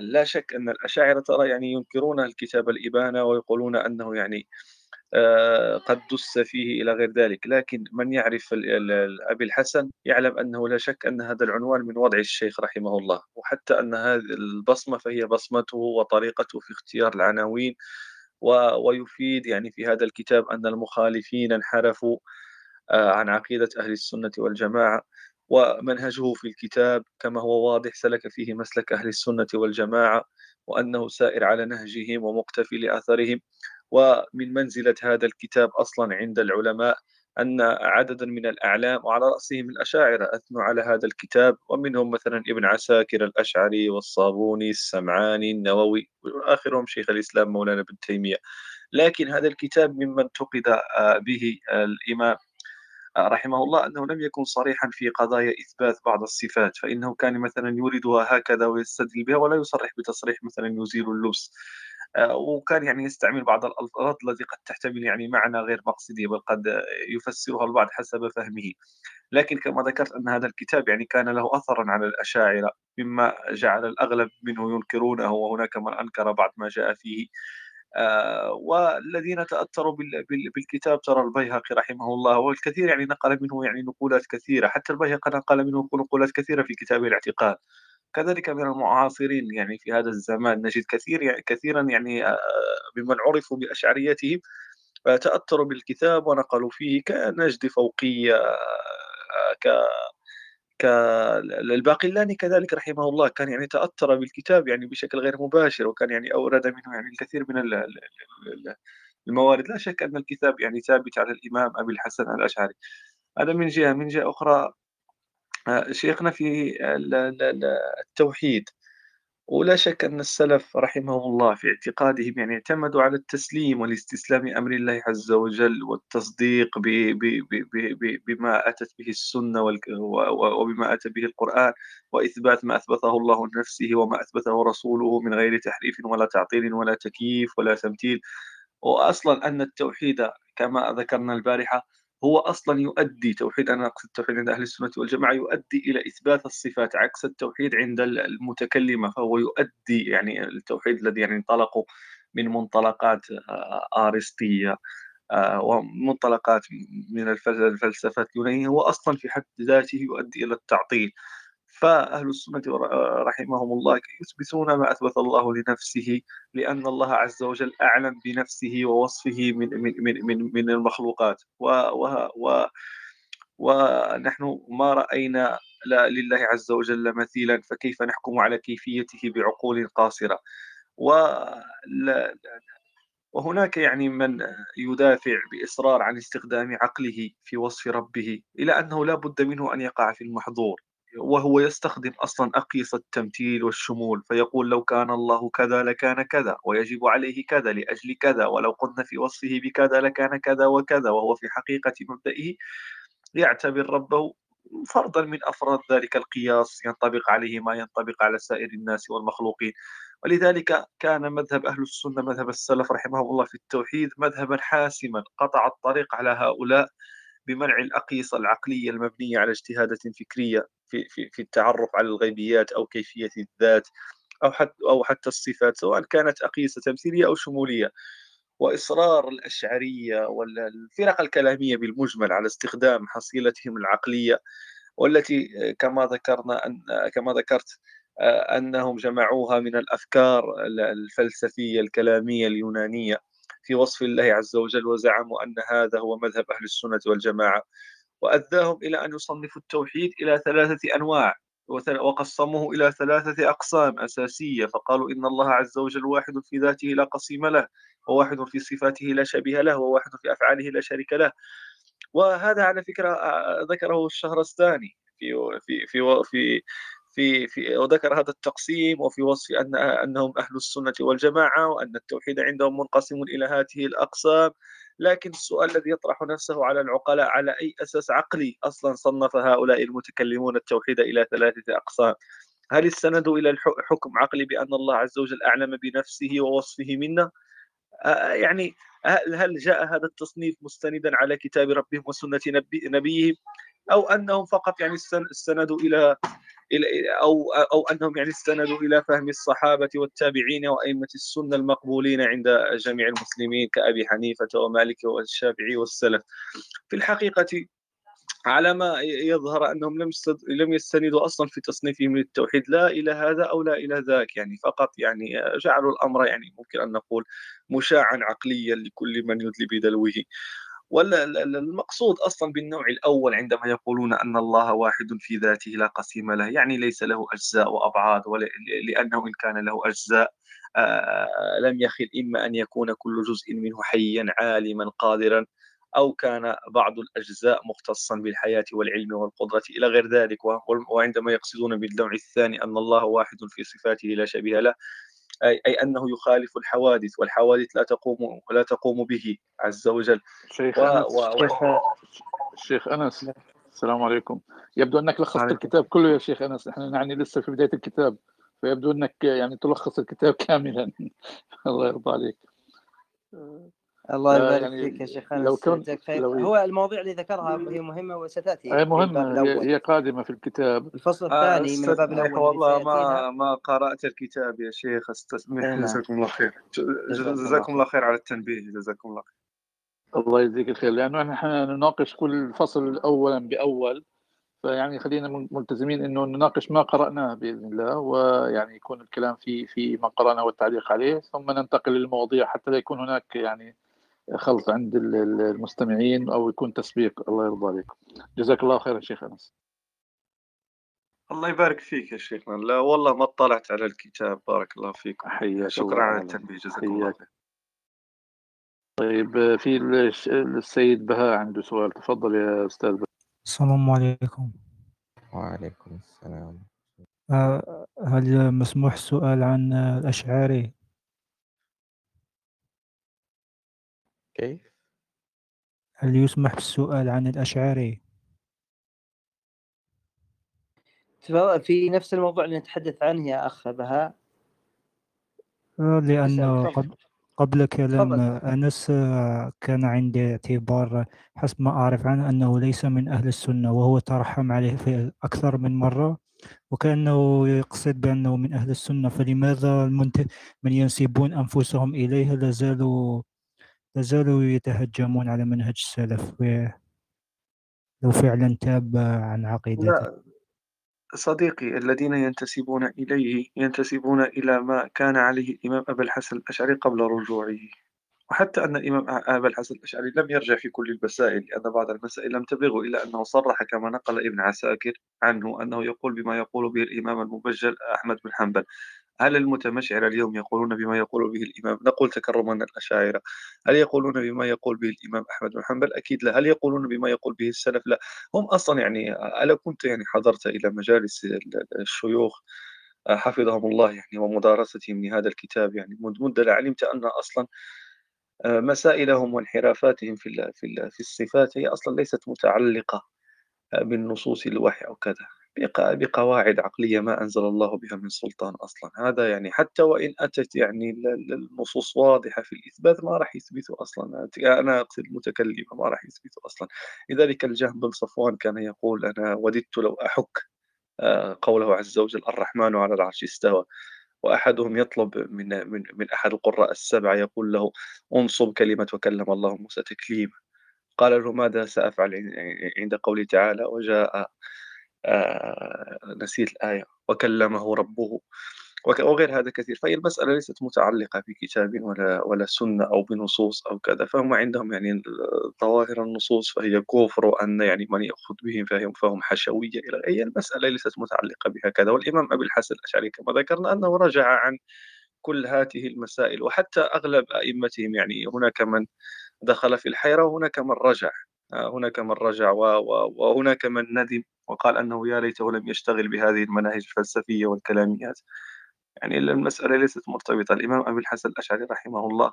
لا شك أن الأشاعرة ترى يعني ينكرون الكتاب الإبانة ويقولون أنه يعني آه، قد دس فيه إلى غير ذلك. لكن من يعرف أبي الحسن يعلم أنه لا شك أن هذا العنوان من وضع الشيخ رحمه الله. وحتى أن هذه البصمة فهي بصمته وطريقته في اختيار العناوين ويفيد يعني في هذا الكتاب أن المخالفين انحرفوا آه، عن عقيدة أهل السنة والجماعة. ومنهجه في الكتاب كما هو واضح سلك فيه مسلك أهل السنة والجماعة وأنه سائر على نهجهم ومقتفي لأثرهم ومن منزلة هذا الكتاب أصلا عند العلماء أن عددا من الأعلام وعلى رأسهم الأشاعرة أثنوا على هذا الكتاب ومنهم مثلا ابن عساكر الأشعري والصابوني السمعاني النووي وآخرهم شيخ الإسلام مولانا بن تيمية. لكن هذا الكتاب ممن انتقد به الإمام. رحمه الله أنه لم يكن صريحا في قضايا إثبات بعض الصفات فإنه كان مثلا يوردها هكذا ويستدل بها ولا يصرح بتصريح مثلا يزيل اللبس. آه، وكان يعني يستعمل بعض الألفاظ التي قد تحتمل يعني معنى غير مقصدي بل قد يفسرها البعض حسب فهمه. لكن كما ذكرت أن هذا الكتاب يعني كان له أثرا على الأشاعرة مما جعل الأغلب منه ينكرونه وهناك من أنكر بعض ما جاء فيه. والذين تأثروا بالكتاب ترى البيهقي رحمه الله والكثير يعني نقل منه يعني نقولات كثيرة حتى البيهقي نقل منه نقولات كثيرة في كتابه الاعتقاد كذلك من المعاصرين يعني في هذا الزمان نجد كثير يعني كثيرا يعني آه، ممن عرفوا بأشعريتهم آه، تأثروا بالكتاب ونقلوا فيه كنجد فوقية ك كالباقلاني كذلك رحمه الله كان يعني تأثر بالكتاب يعني بشكل غير مباشر وكان يعني أورد منه يعني الكثير من الموارد. لا شك أن الكتاب يعني ثابت على الإمام أبي الحسن الأشعري. هذا من جهة. من جهة أخرى آه، شيخنا في التوحيد. ولا شك أن السلف رحمهم الله في اعتقادهم يعني اعتمدوا على التسليم والاستسلام أمر الله عز وجل والتصديق ب ب ب بما أتت به السنة وبما أتى به القرآن وإثبات ما أثبته الله لنفسه وما أثبته رسوله من غير تحريف ولا تعطيل ولا تكييف ولا تمثيل. وأصلا أن التوحيد كما ذكرنا البارحة هو أصلا يؤدي توحيد أنا أقصد التوحيد عند أهل السنة والجماعة يؤدي إلى إثبات الصفات عكس التوحيد عند المتكلمة فهو يؤدي يعني التوحيد الذي يعني انطلقوا من منطلقات آه، آرسطية آه، ومنطلقات من الفلسفات اليونانية هو أصلا في حد ذاته يؤدي إلى التعطيل. فأهل السنة رحمهم الله يثبتون ما أثبت الله لنفسه لأن الله عز وجل أعلم بنفسه ووصفه من من من من, من المخلوقات. و و و ونحن ما رأينا لا لله عز وجل مثيلا فكيف نحكم على كيفيته بعقول قاصرة؟ وهناك يعني من يدافع بإصرار عن استخدام عقله في وصف ربه إلى أنه لا بد منه أن يقع في المحظور. وهو يستخدم أصلا أقيسة التمثيل والشمول فيقول لو كان الله كذا لكان كذا ويجب عليه كذا لأجل كذا ولو قلنا في وصفه بكذا لكان كذا وكذا وهو في حقيقة مبدئه يعتبر ربه فرضا من أفراد ذلك القياس ينطبق عليه ما ينطبق على سائر الناس والمخلوقين. ولذلك كان مذهب أهل السنة مذهب السلف رحمه الله في التوحيد مذهبا حاسما قطع الطريق على هؤلاء بمنع الأقيسة العقلية المبنية على اجتهادات فكرية في, في, في التعرف على الغيبيات أو كيفية الذات أو حتى, أو حتى الصفات سواء كانت أقيسة تمثيلية أو شمولية. وإصرار الأشعرية والفرق الكلامية بالمجمل على استخدام حصيلتهم العقلية والتي كما ذكرنا أن كما ذكرت أنهم جمعوها من الأفكار الفلسفية الكلامية اليونانية. في وصف الله عز وجل وزعموا أن هذا هو مذهب أهل السنة والجماعة وأداهم إلى أن يصنفوا التوحيد إلى ثلاثة أنواع وقسموه إلى ثلاثة أقسام أساسية فقالوا إن الله عز وجل واحد في ذاته لا قسيم له وواحد في صفاته لا شبيه له وواحد في أفعاله لا شريك له. وهذا على فكرة ذكره الشهرستاني في في في في في في وذكر هذا التقسيم وفي وصف أن أنهم أهل السنة والجماعة وأن التوحيد عندهم منقسم إلى هذه الأقسام. لكن السؤال الذي يطرح نفسه على العقلاء على أي أساس عقلي أصلا صنف هؤلاء المتكلمون التوحيد إلى ثلاثة أقسام؟ هل استندوا إلى الحكم عقلي بأن الله عز وجل أعلم بنفسه ووصفه منا؟ يعني هل جاء هذا التصنيف مستندا على كتاب ربهم وسنة نبي نبيهم؟ أو أنهم فقط يعني استندوا إلى أو أو أنهم يعني استندوا إلى فهم الصحابة والتابعين وأئمة السنة المقبولين عند جميع المسلمين كأبي حنيفة ومالك والشافعي والسلف. في الحقيقة على ما يظهر أنهم لم لم يستندوا أصلا في تصنيفهم للتوحيد لا إلى هذا أو لا إلى ذاك يعني فقط يعني جعلوا الأمر يعني ممكن أن نقول مشاعا عقليا لكل من يدلي بدلوه. والمقصود أصلا بالنوع الأول عندما يقولون أن الله واحد في ذاته لا قسيم له يعني ليس له أجزاء وأبعاد لأنه إن كان له أجزاء لم يخل إما أن يكون كل جزء منه حيا عالما قادرا أو كان بعض الأجزاء مختصا بالحياة والعلم والقدرة إلى غير ذلك وعندما يقصدون بالنوع الثاني أن الله واحد في صفاته لا شبيه له. أي, أي أنه يخالف الحوادث والحوادث لا تقوم لا تقوم به عز وجل. شيخ و... و... شيخ أنس السلام عليكم. يبدو أنك لخصت عليكم. الكتاب كله يا شيخ أنس. نحن يعني لسه في بداية الكتاب فيبدو أنك يعني تلخص الكتاب كاملا. الله يرضى عليك. الله يبارك يعني فيك يا شيخ لو كنت لو هو المواضيع اللي ذكرها هي مهمة وستأتي هي مهمة هي, هي قادمة في الكتاب. الفصل الثاني آه من الباب الأول والله ما ما قرأت الكتاب يا شيخ استسمح نعم. جزاكم الله خير. جزاكم الله. خير على التنبيه جزاكم الله خير. الله يجزيك الخير لأنه نحن نناقش كل فصل اولا بأول فيعني خلينا ملتزمين إنه نناقش ما قرأناه بإذن الله ويعني يكون الكلام في في ما قرأناه والتعليق عليه ثم ننتقل للمواضيع حتى لا يكون هناك يعني خلط عند المستمعين أو يكون تسبيق. الله يرضى عليكم جزاك الله خير شيخ أنس. الله يبارك فيك يا شيخنا. لا والله ما اطلعت على الكتاب. بارك الله فيك. حياك شكرا على التنبيه. جزاك الله خير. طيب في السيد بهاء عنده سؤال. تفضل يا أستاذ بهاء. السلام عليكم. وعليكم السلام. آه، هل مسموح السؤال عن الأشعري كيف؟ هل يسمح بالسؤال عن الأشعري؟ في نفس الموضوع اللي نتحدث عنه يا أخ بهاء آه، لأنه قبل كلام أنس آه، كان عندي اعتبار حسب ما أعرف عنه أنه ليس من أهل السنة وهو ترحم عليه في أكثر من مرة وكأنه يقصد بأنه من أهل السنة فلماذا من ينسبون أنفسهم إليه لازالوا لازالوا يتهجمون على منهج السلف لو فعلا تاب عن عقيدته. صديقي الذين ينتسبون إليه ينتسبون إلى ما كان عليه الإمام أبا الحسن الأشعري قبل رجوعه. وحتى أن الإمام أبا الحسن الأشعري لم يرجع في كل المسائل لأن بعض المسائل لم تبلغه إلا أنه صرح كما نقل ابن عساكر عنه أنه يقول بما يقول به الإمام المبجل أحمد بن حنبل. هل المتمشعر اليوم يقولون بما يقول به الإمام؟ نقول تكرما الأشاعرة. هل يقولون بما يقول به الإمام أحمد بن حنبل؟ أكيد لا. هل يقولون بما يقول به السلف؟ لا. هم أصلا يعني ألا كنت يعني حضرت إلى مجالس الشيوخ حفظهم الله يعني ومدارستهم لهذا الكتاب يعني منذ مدة لعلمت أن أصلا مسائلهم وانحرافاتهم في في الصفات هي أصلا ليست متعلقة بالنصوص الوحي أو كذا. بقواعد عقلية ما أنزل الله بها من سلطان أصلا. هذا يعني حتى وإن أتت يعني النصوص واضحة في الإثبات ما راح يثبتوا أصلا. أنا أقصد المتكلم ما راح يثبتوا أصلا. لذلك الجهم بن صفوان كان يقول أنا وددت لو أحك آه، قوله عز وجل الرحمن على العرش استوى. وأحدهم يطلب من من من أحد القراء السبعة يقول له انصب كلمة وكلم الله موسى تكليما. قال له ماذا سأفعل عند قوله تعالى وجاء نسيت الآية. وكلمه ربه. وغير هذا كثير. فهي المسألة ليست متعلقة بكتاب ولا ولا سنة أو بنصوص أو كذا. فهم عندهم يعني ظواهر النصوص فهي كفر وأن يعني من يأخذ بهم فهم فهم حشوية إلى هي المسألة ليست متعلقة بهكذا. والإمام أبي الحسن الأشعري كما ذكرنا أنه رجع عن كل هذه المسائل. وحتى أغلب أئمتهم يعني هناك من دخل في الحيرة وهناك من رجع. آه، هناك من رجع وهناك من ندم وقال أنه يا ليته لم يشتغل بهذه المناهج الفلسفية والكلاميات. يعني المسألة ليست مرتبطة. الإمام أبي الحسن الأشعري رحمه الله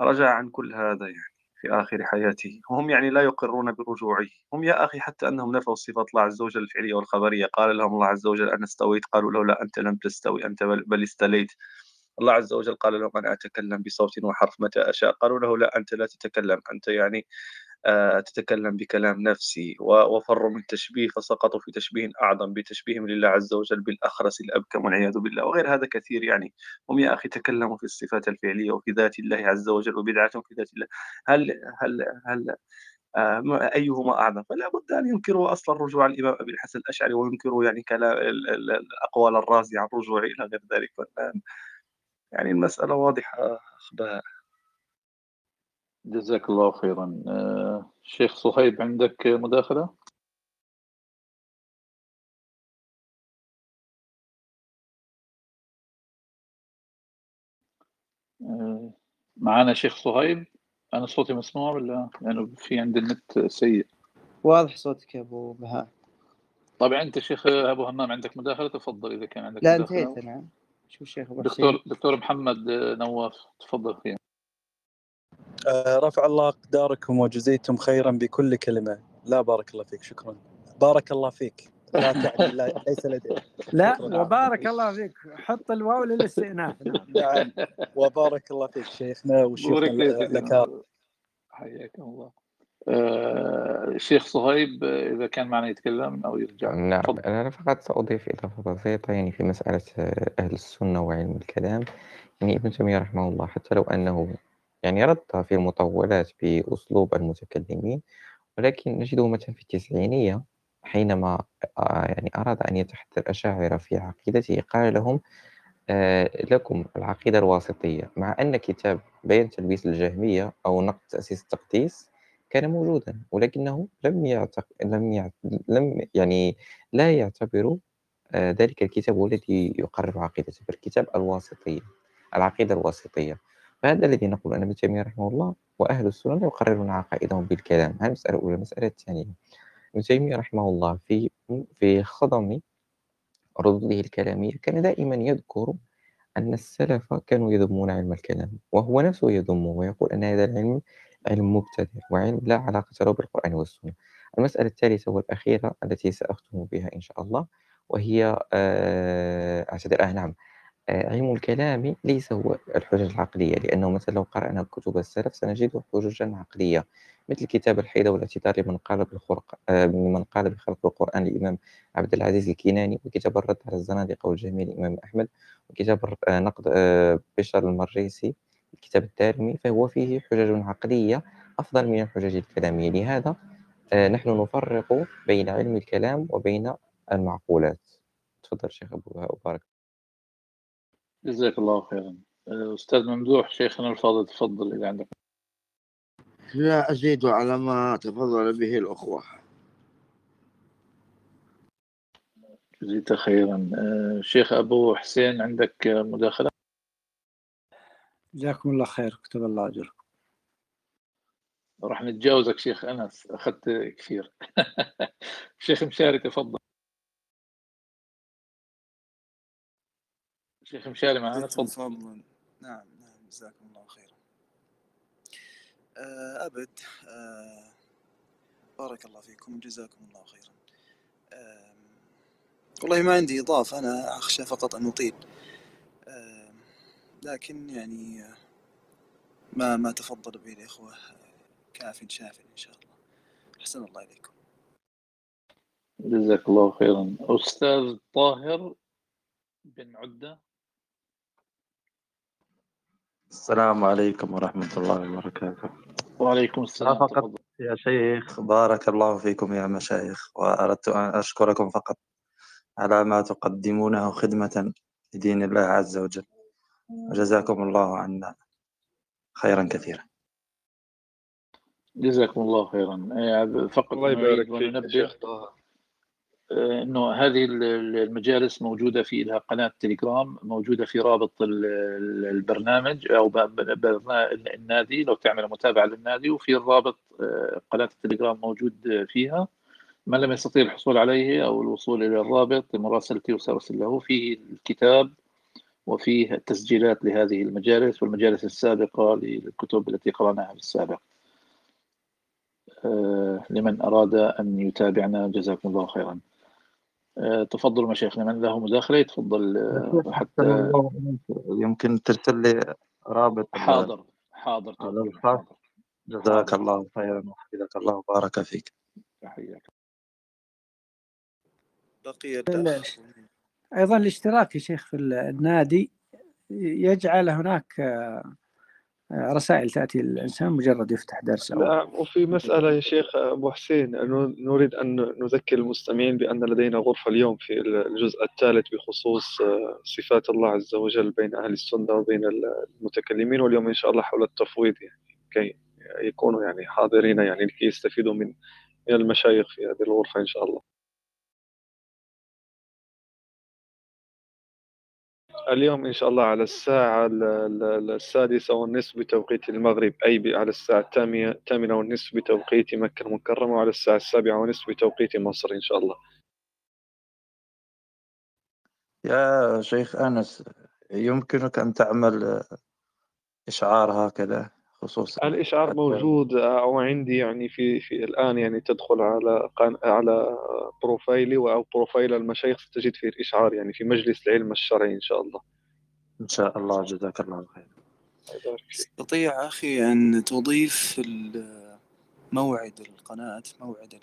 رجع عن كل هذا يعني في آخر حياته. وهم يعني لا يقرون برجوعه. هم يا أخي حتى أنهم نفوا صفات الله عز وجل الفعلية والخبرية. قال لهم الله عز وجل أنا استويت؟ قالوا له لا أنت لم تستوي أنت بل استليت. الله عز وجل قال لهم أنا أتكلم بصوت وحرف متى أشاء. قالوا له لا أنت لا تتكلم. أنت يعني تتكلم بكلام نفسي وفروا من تشبيه فسقطوا في تشبيه أعظم بتشبيههم لله عز وجل بالأخرس الأبكم والعياذ بالله. وغير هذا كثير يعني. هم يا أخي تكلموا في الصفات الفعلية وفي ذات الله عز وجل وبدعتهم في ذات الله. هل هل هل آه، أيهما أعظم؟ فلا بد أن ينكروا أصلا رجوع الإمام أبي الحسن الأشعري وينكروا يعني كلام الأقوال الرازية عن رجوعه إلى غير ذلك. يعني المسألة واضحة أخبار جزاك الله خيرا. آه، شيخ صهيب عندك مداخلة؟ آه، معنا شيخ صهيب. أنا صوتي مسموع ولا؟ لأنه في عندي النت سيء. واضح صوتك يا أبو بهاء. طبعا أنت شيخ أبو همام عندك مداخلة؟ تفضل إذا كان عندك لا انتهيت أنا. شو الشيخ أبو دكتور دكتور محمد نواف تفضل فيه رفع الله أقداركم وجزيتم خيرا بكل كلمة. لا بارك الله فيك. شكرا. بارك الله فيك. لا تعني لا ليس لدي لا وبارك الله فيك. حط الواو للاستئناف. نعم. وبارك الله فيك شيخنا وشيخنا لك حياكم الله. الشيخ آه، صهيب إذا كان معنا يتكلم أو يرجع. نعم. فضل. أنا فقط سأضيف إضافة بسيطة يعني في مسألة أهل السنة وعلم الكلام. يعني ابن تيمية رحمه الله حتى لو أنه يعني رد في المطولات بأسلوب المتكلمين ولكن نجده مثلا في التسعينية حينما آه، يعني أراد أن يتحدى الأشاعرة في عقيدته قال لهم آه، لكم العقيدة الواسطية مع أن كتاب بيان تلبيس الجهمية أو نقد تأسيس التقديس كان موجودا ولكنه لم يعتق... لم يعت... لم يعني لا يعتبر آه، ذلك الكتاب هو الذي يقرر عقيدته بل الكتاب الواسطية العقيدة الواسطية. فهذا الذي نقول أن ابن تيمية رحمه الله وأهل السنة يقررون عقائدهم بالكلام. هذه المسألة الأولى المسألة الثانية ابن تيمية رحمه الله في في خضم ردوده الكلامية كان دائما يذكر أن السلف كانوا يذمون علم الكلام وهو نفسه يذمه ويقول أن هذا العلم علم مبتدع وعلم لا علاقة له بالقرآن والسنة. المسألة الثالثة والأخيرة التي سأختم بها إن شاء الله وهي آه، أعتذر آه نعم. علم الكلام ليس هو الحجج العقلية لأنه مثلا لو قرأنا كتب السلف سنجد حججا عقلية مثل كتاب الحيدة والاعتذار لمن قال بالخرق آه، لمن قال بخلق القرآن الإمام عبد العزيز الكناني وكتاب الرد على الزنادقة والجهمية الإمام أحمد وكتاب آه، نقد بشر المريسي الكتاب الدارمي فهو فيه حجج عقلية أفضل من الحجج الكلامية. لهذا نحن نفرق بين علم الكلام وبين المعقولات. تفضل شيخ أبو وبارك جزاك الله خيرا. أستاذ ممدوح شيخنا الفاضل تفضل إذا عندك. لا أزيد على ما تفضل به الأخوة. جزيت خيرا. آه، شيخ أبو حسين عندك مداخلة؟ جزاكم الله خير كتب الله أجركم. راح نتجاوزك شيخ أنس أخذت كثير. شيخ مشاري تفضل. شيخ مشاري معنا تفضل. نعم نعم جزاكم الله خيرا. آه، أبد آه، بارك الله فيكم وجزاكم الله خيرا. والله ما عندي إضافة أنا أخشى فقط أن أطيل. لكن يعني ما ما تفضل به الإخوة كاف شاف إن شاء الله. أحسن الله إليكم. جزاك الله خيرا. أستاذ طاهر بن عدة. السلام عليكم ورحمة الله وبركاته. وعليكم السلام فقط يا شيخ بارك الله فيكم يا مشايخ وأردت أن أشكركم فقط على ما تقدمونه خدمة لدين الله عز وجل. وجزاكم الله عنا خيرا كثيرا. جزاكم الله خيرا. إيه، فقط الله يبارك فيك إنه هذه المجالس موجودة في لها قناة تليجرام موجودة في رابط البرنامج أو النادي لو تعمل متابعة للنادي وفي الرابط آه، قناة التليجرام موجود فيها من لم يستطيع الحصول عليه أو الوصول إلى الرابط مراسلتي وسارسل له فيه الكتاب وفيه التسجيلات لهذه المجالس والمجالس السابقة للكتب التي قرأناها في السابق. آه، لمن أراد أن يتابعنا جزاكم الله خيرا. آه، تفضلوا مشايخنا من له مداخله يتفضل آه، حتى يمكن ترسل لي رابط حاضر حاضر الخاص جزاك الله خيرا وحفظك الله وبارك فيك. تحياتك بقي أيضا الاشتراك يا شيخ في النادي يجعل هناك رسائل تأتي الإنسان مجرد يفتح درس أو لا وفي مسألة يا شيخ أبو حسين نريد أن نذكر المستمعين بأن لدينا غرفة اليوم في الجزء الثالث بخصوص آه، صفات الله عز وجل بين أهل السنة وبين المتكلمين واليوم إن شاء الله حول التفويض يعني كي يكونوا يعني حاضرين يعني لكي يستفيدوا من المشايخ في هذه الغرفة إن شاء الله. اليوم إن شاء الله على الساعة السادسة والنصف بتوقيت المغرب أي على الساعة الثامنة والنصف بتوقيت مكة المكرمة وعلى الساعة السابعة والنصف بتوقيت مصر إن شاء الله. يا شيخ أنس يمكنك أن تعمل إشعار هكذا؟ خصوصا الإشعار موجود أو عندي يعني في في الآن يعني تدخل على على بروفايلي أو بروفايل المشايخ ستجد فيه الإشعار يعني في مجلس العلم الشرعي إن شاء الله. إن شاء الله. جزاك الله خير تستطيع أخي أن تضيف موعد القناة موعد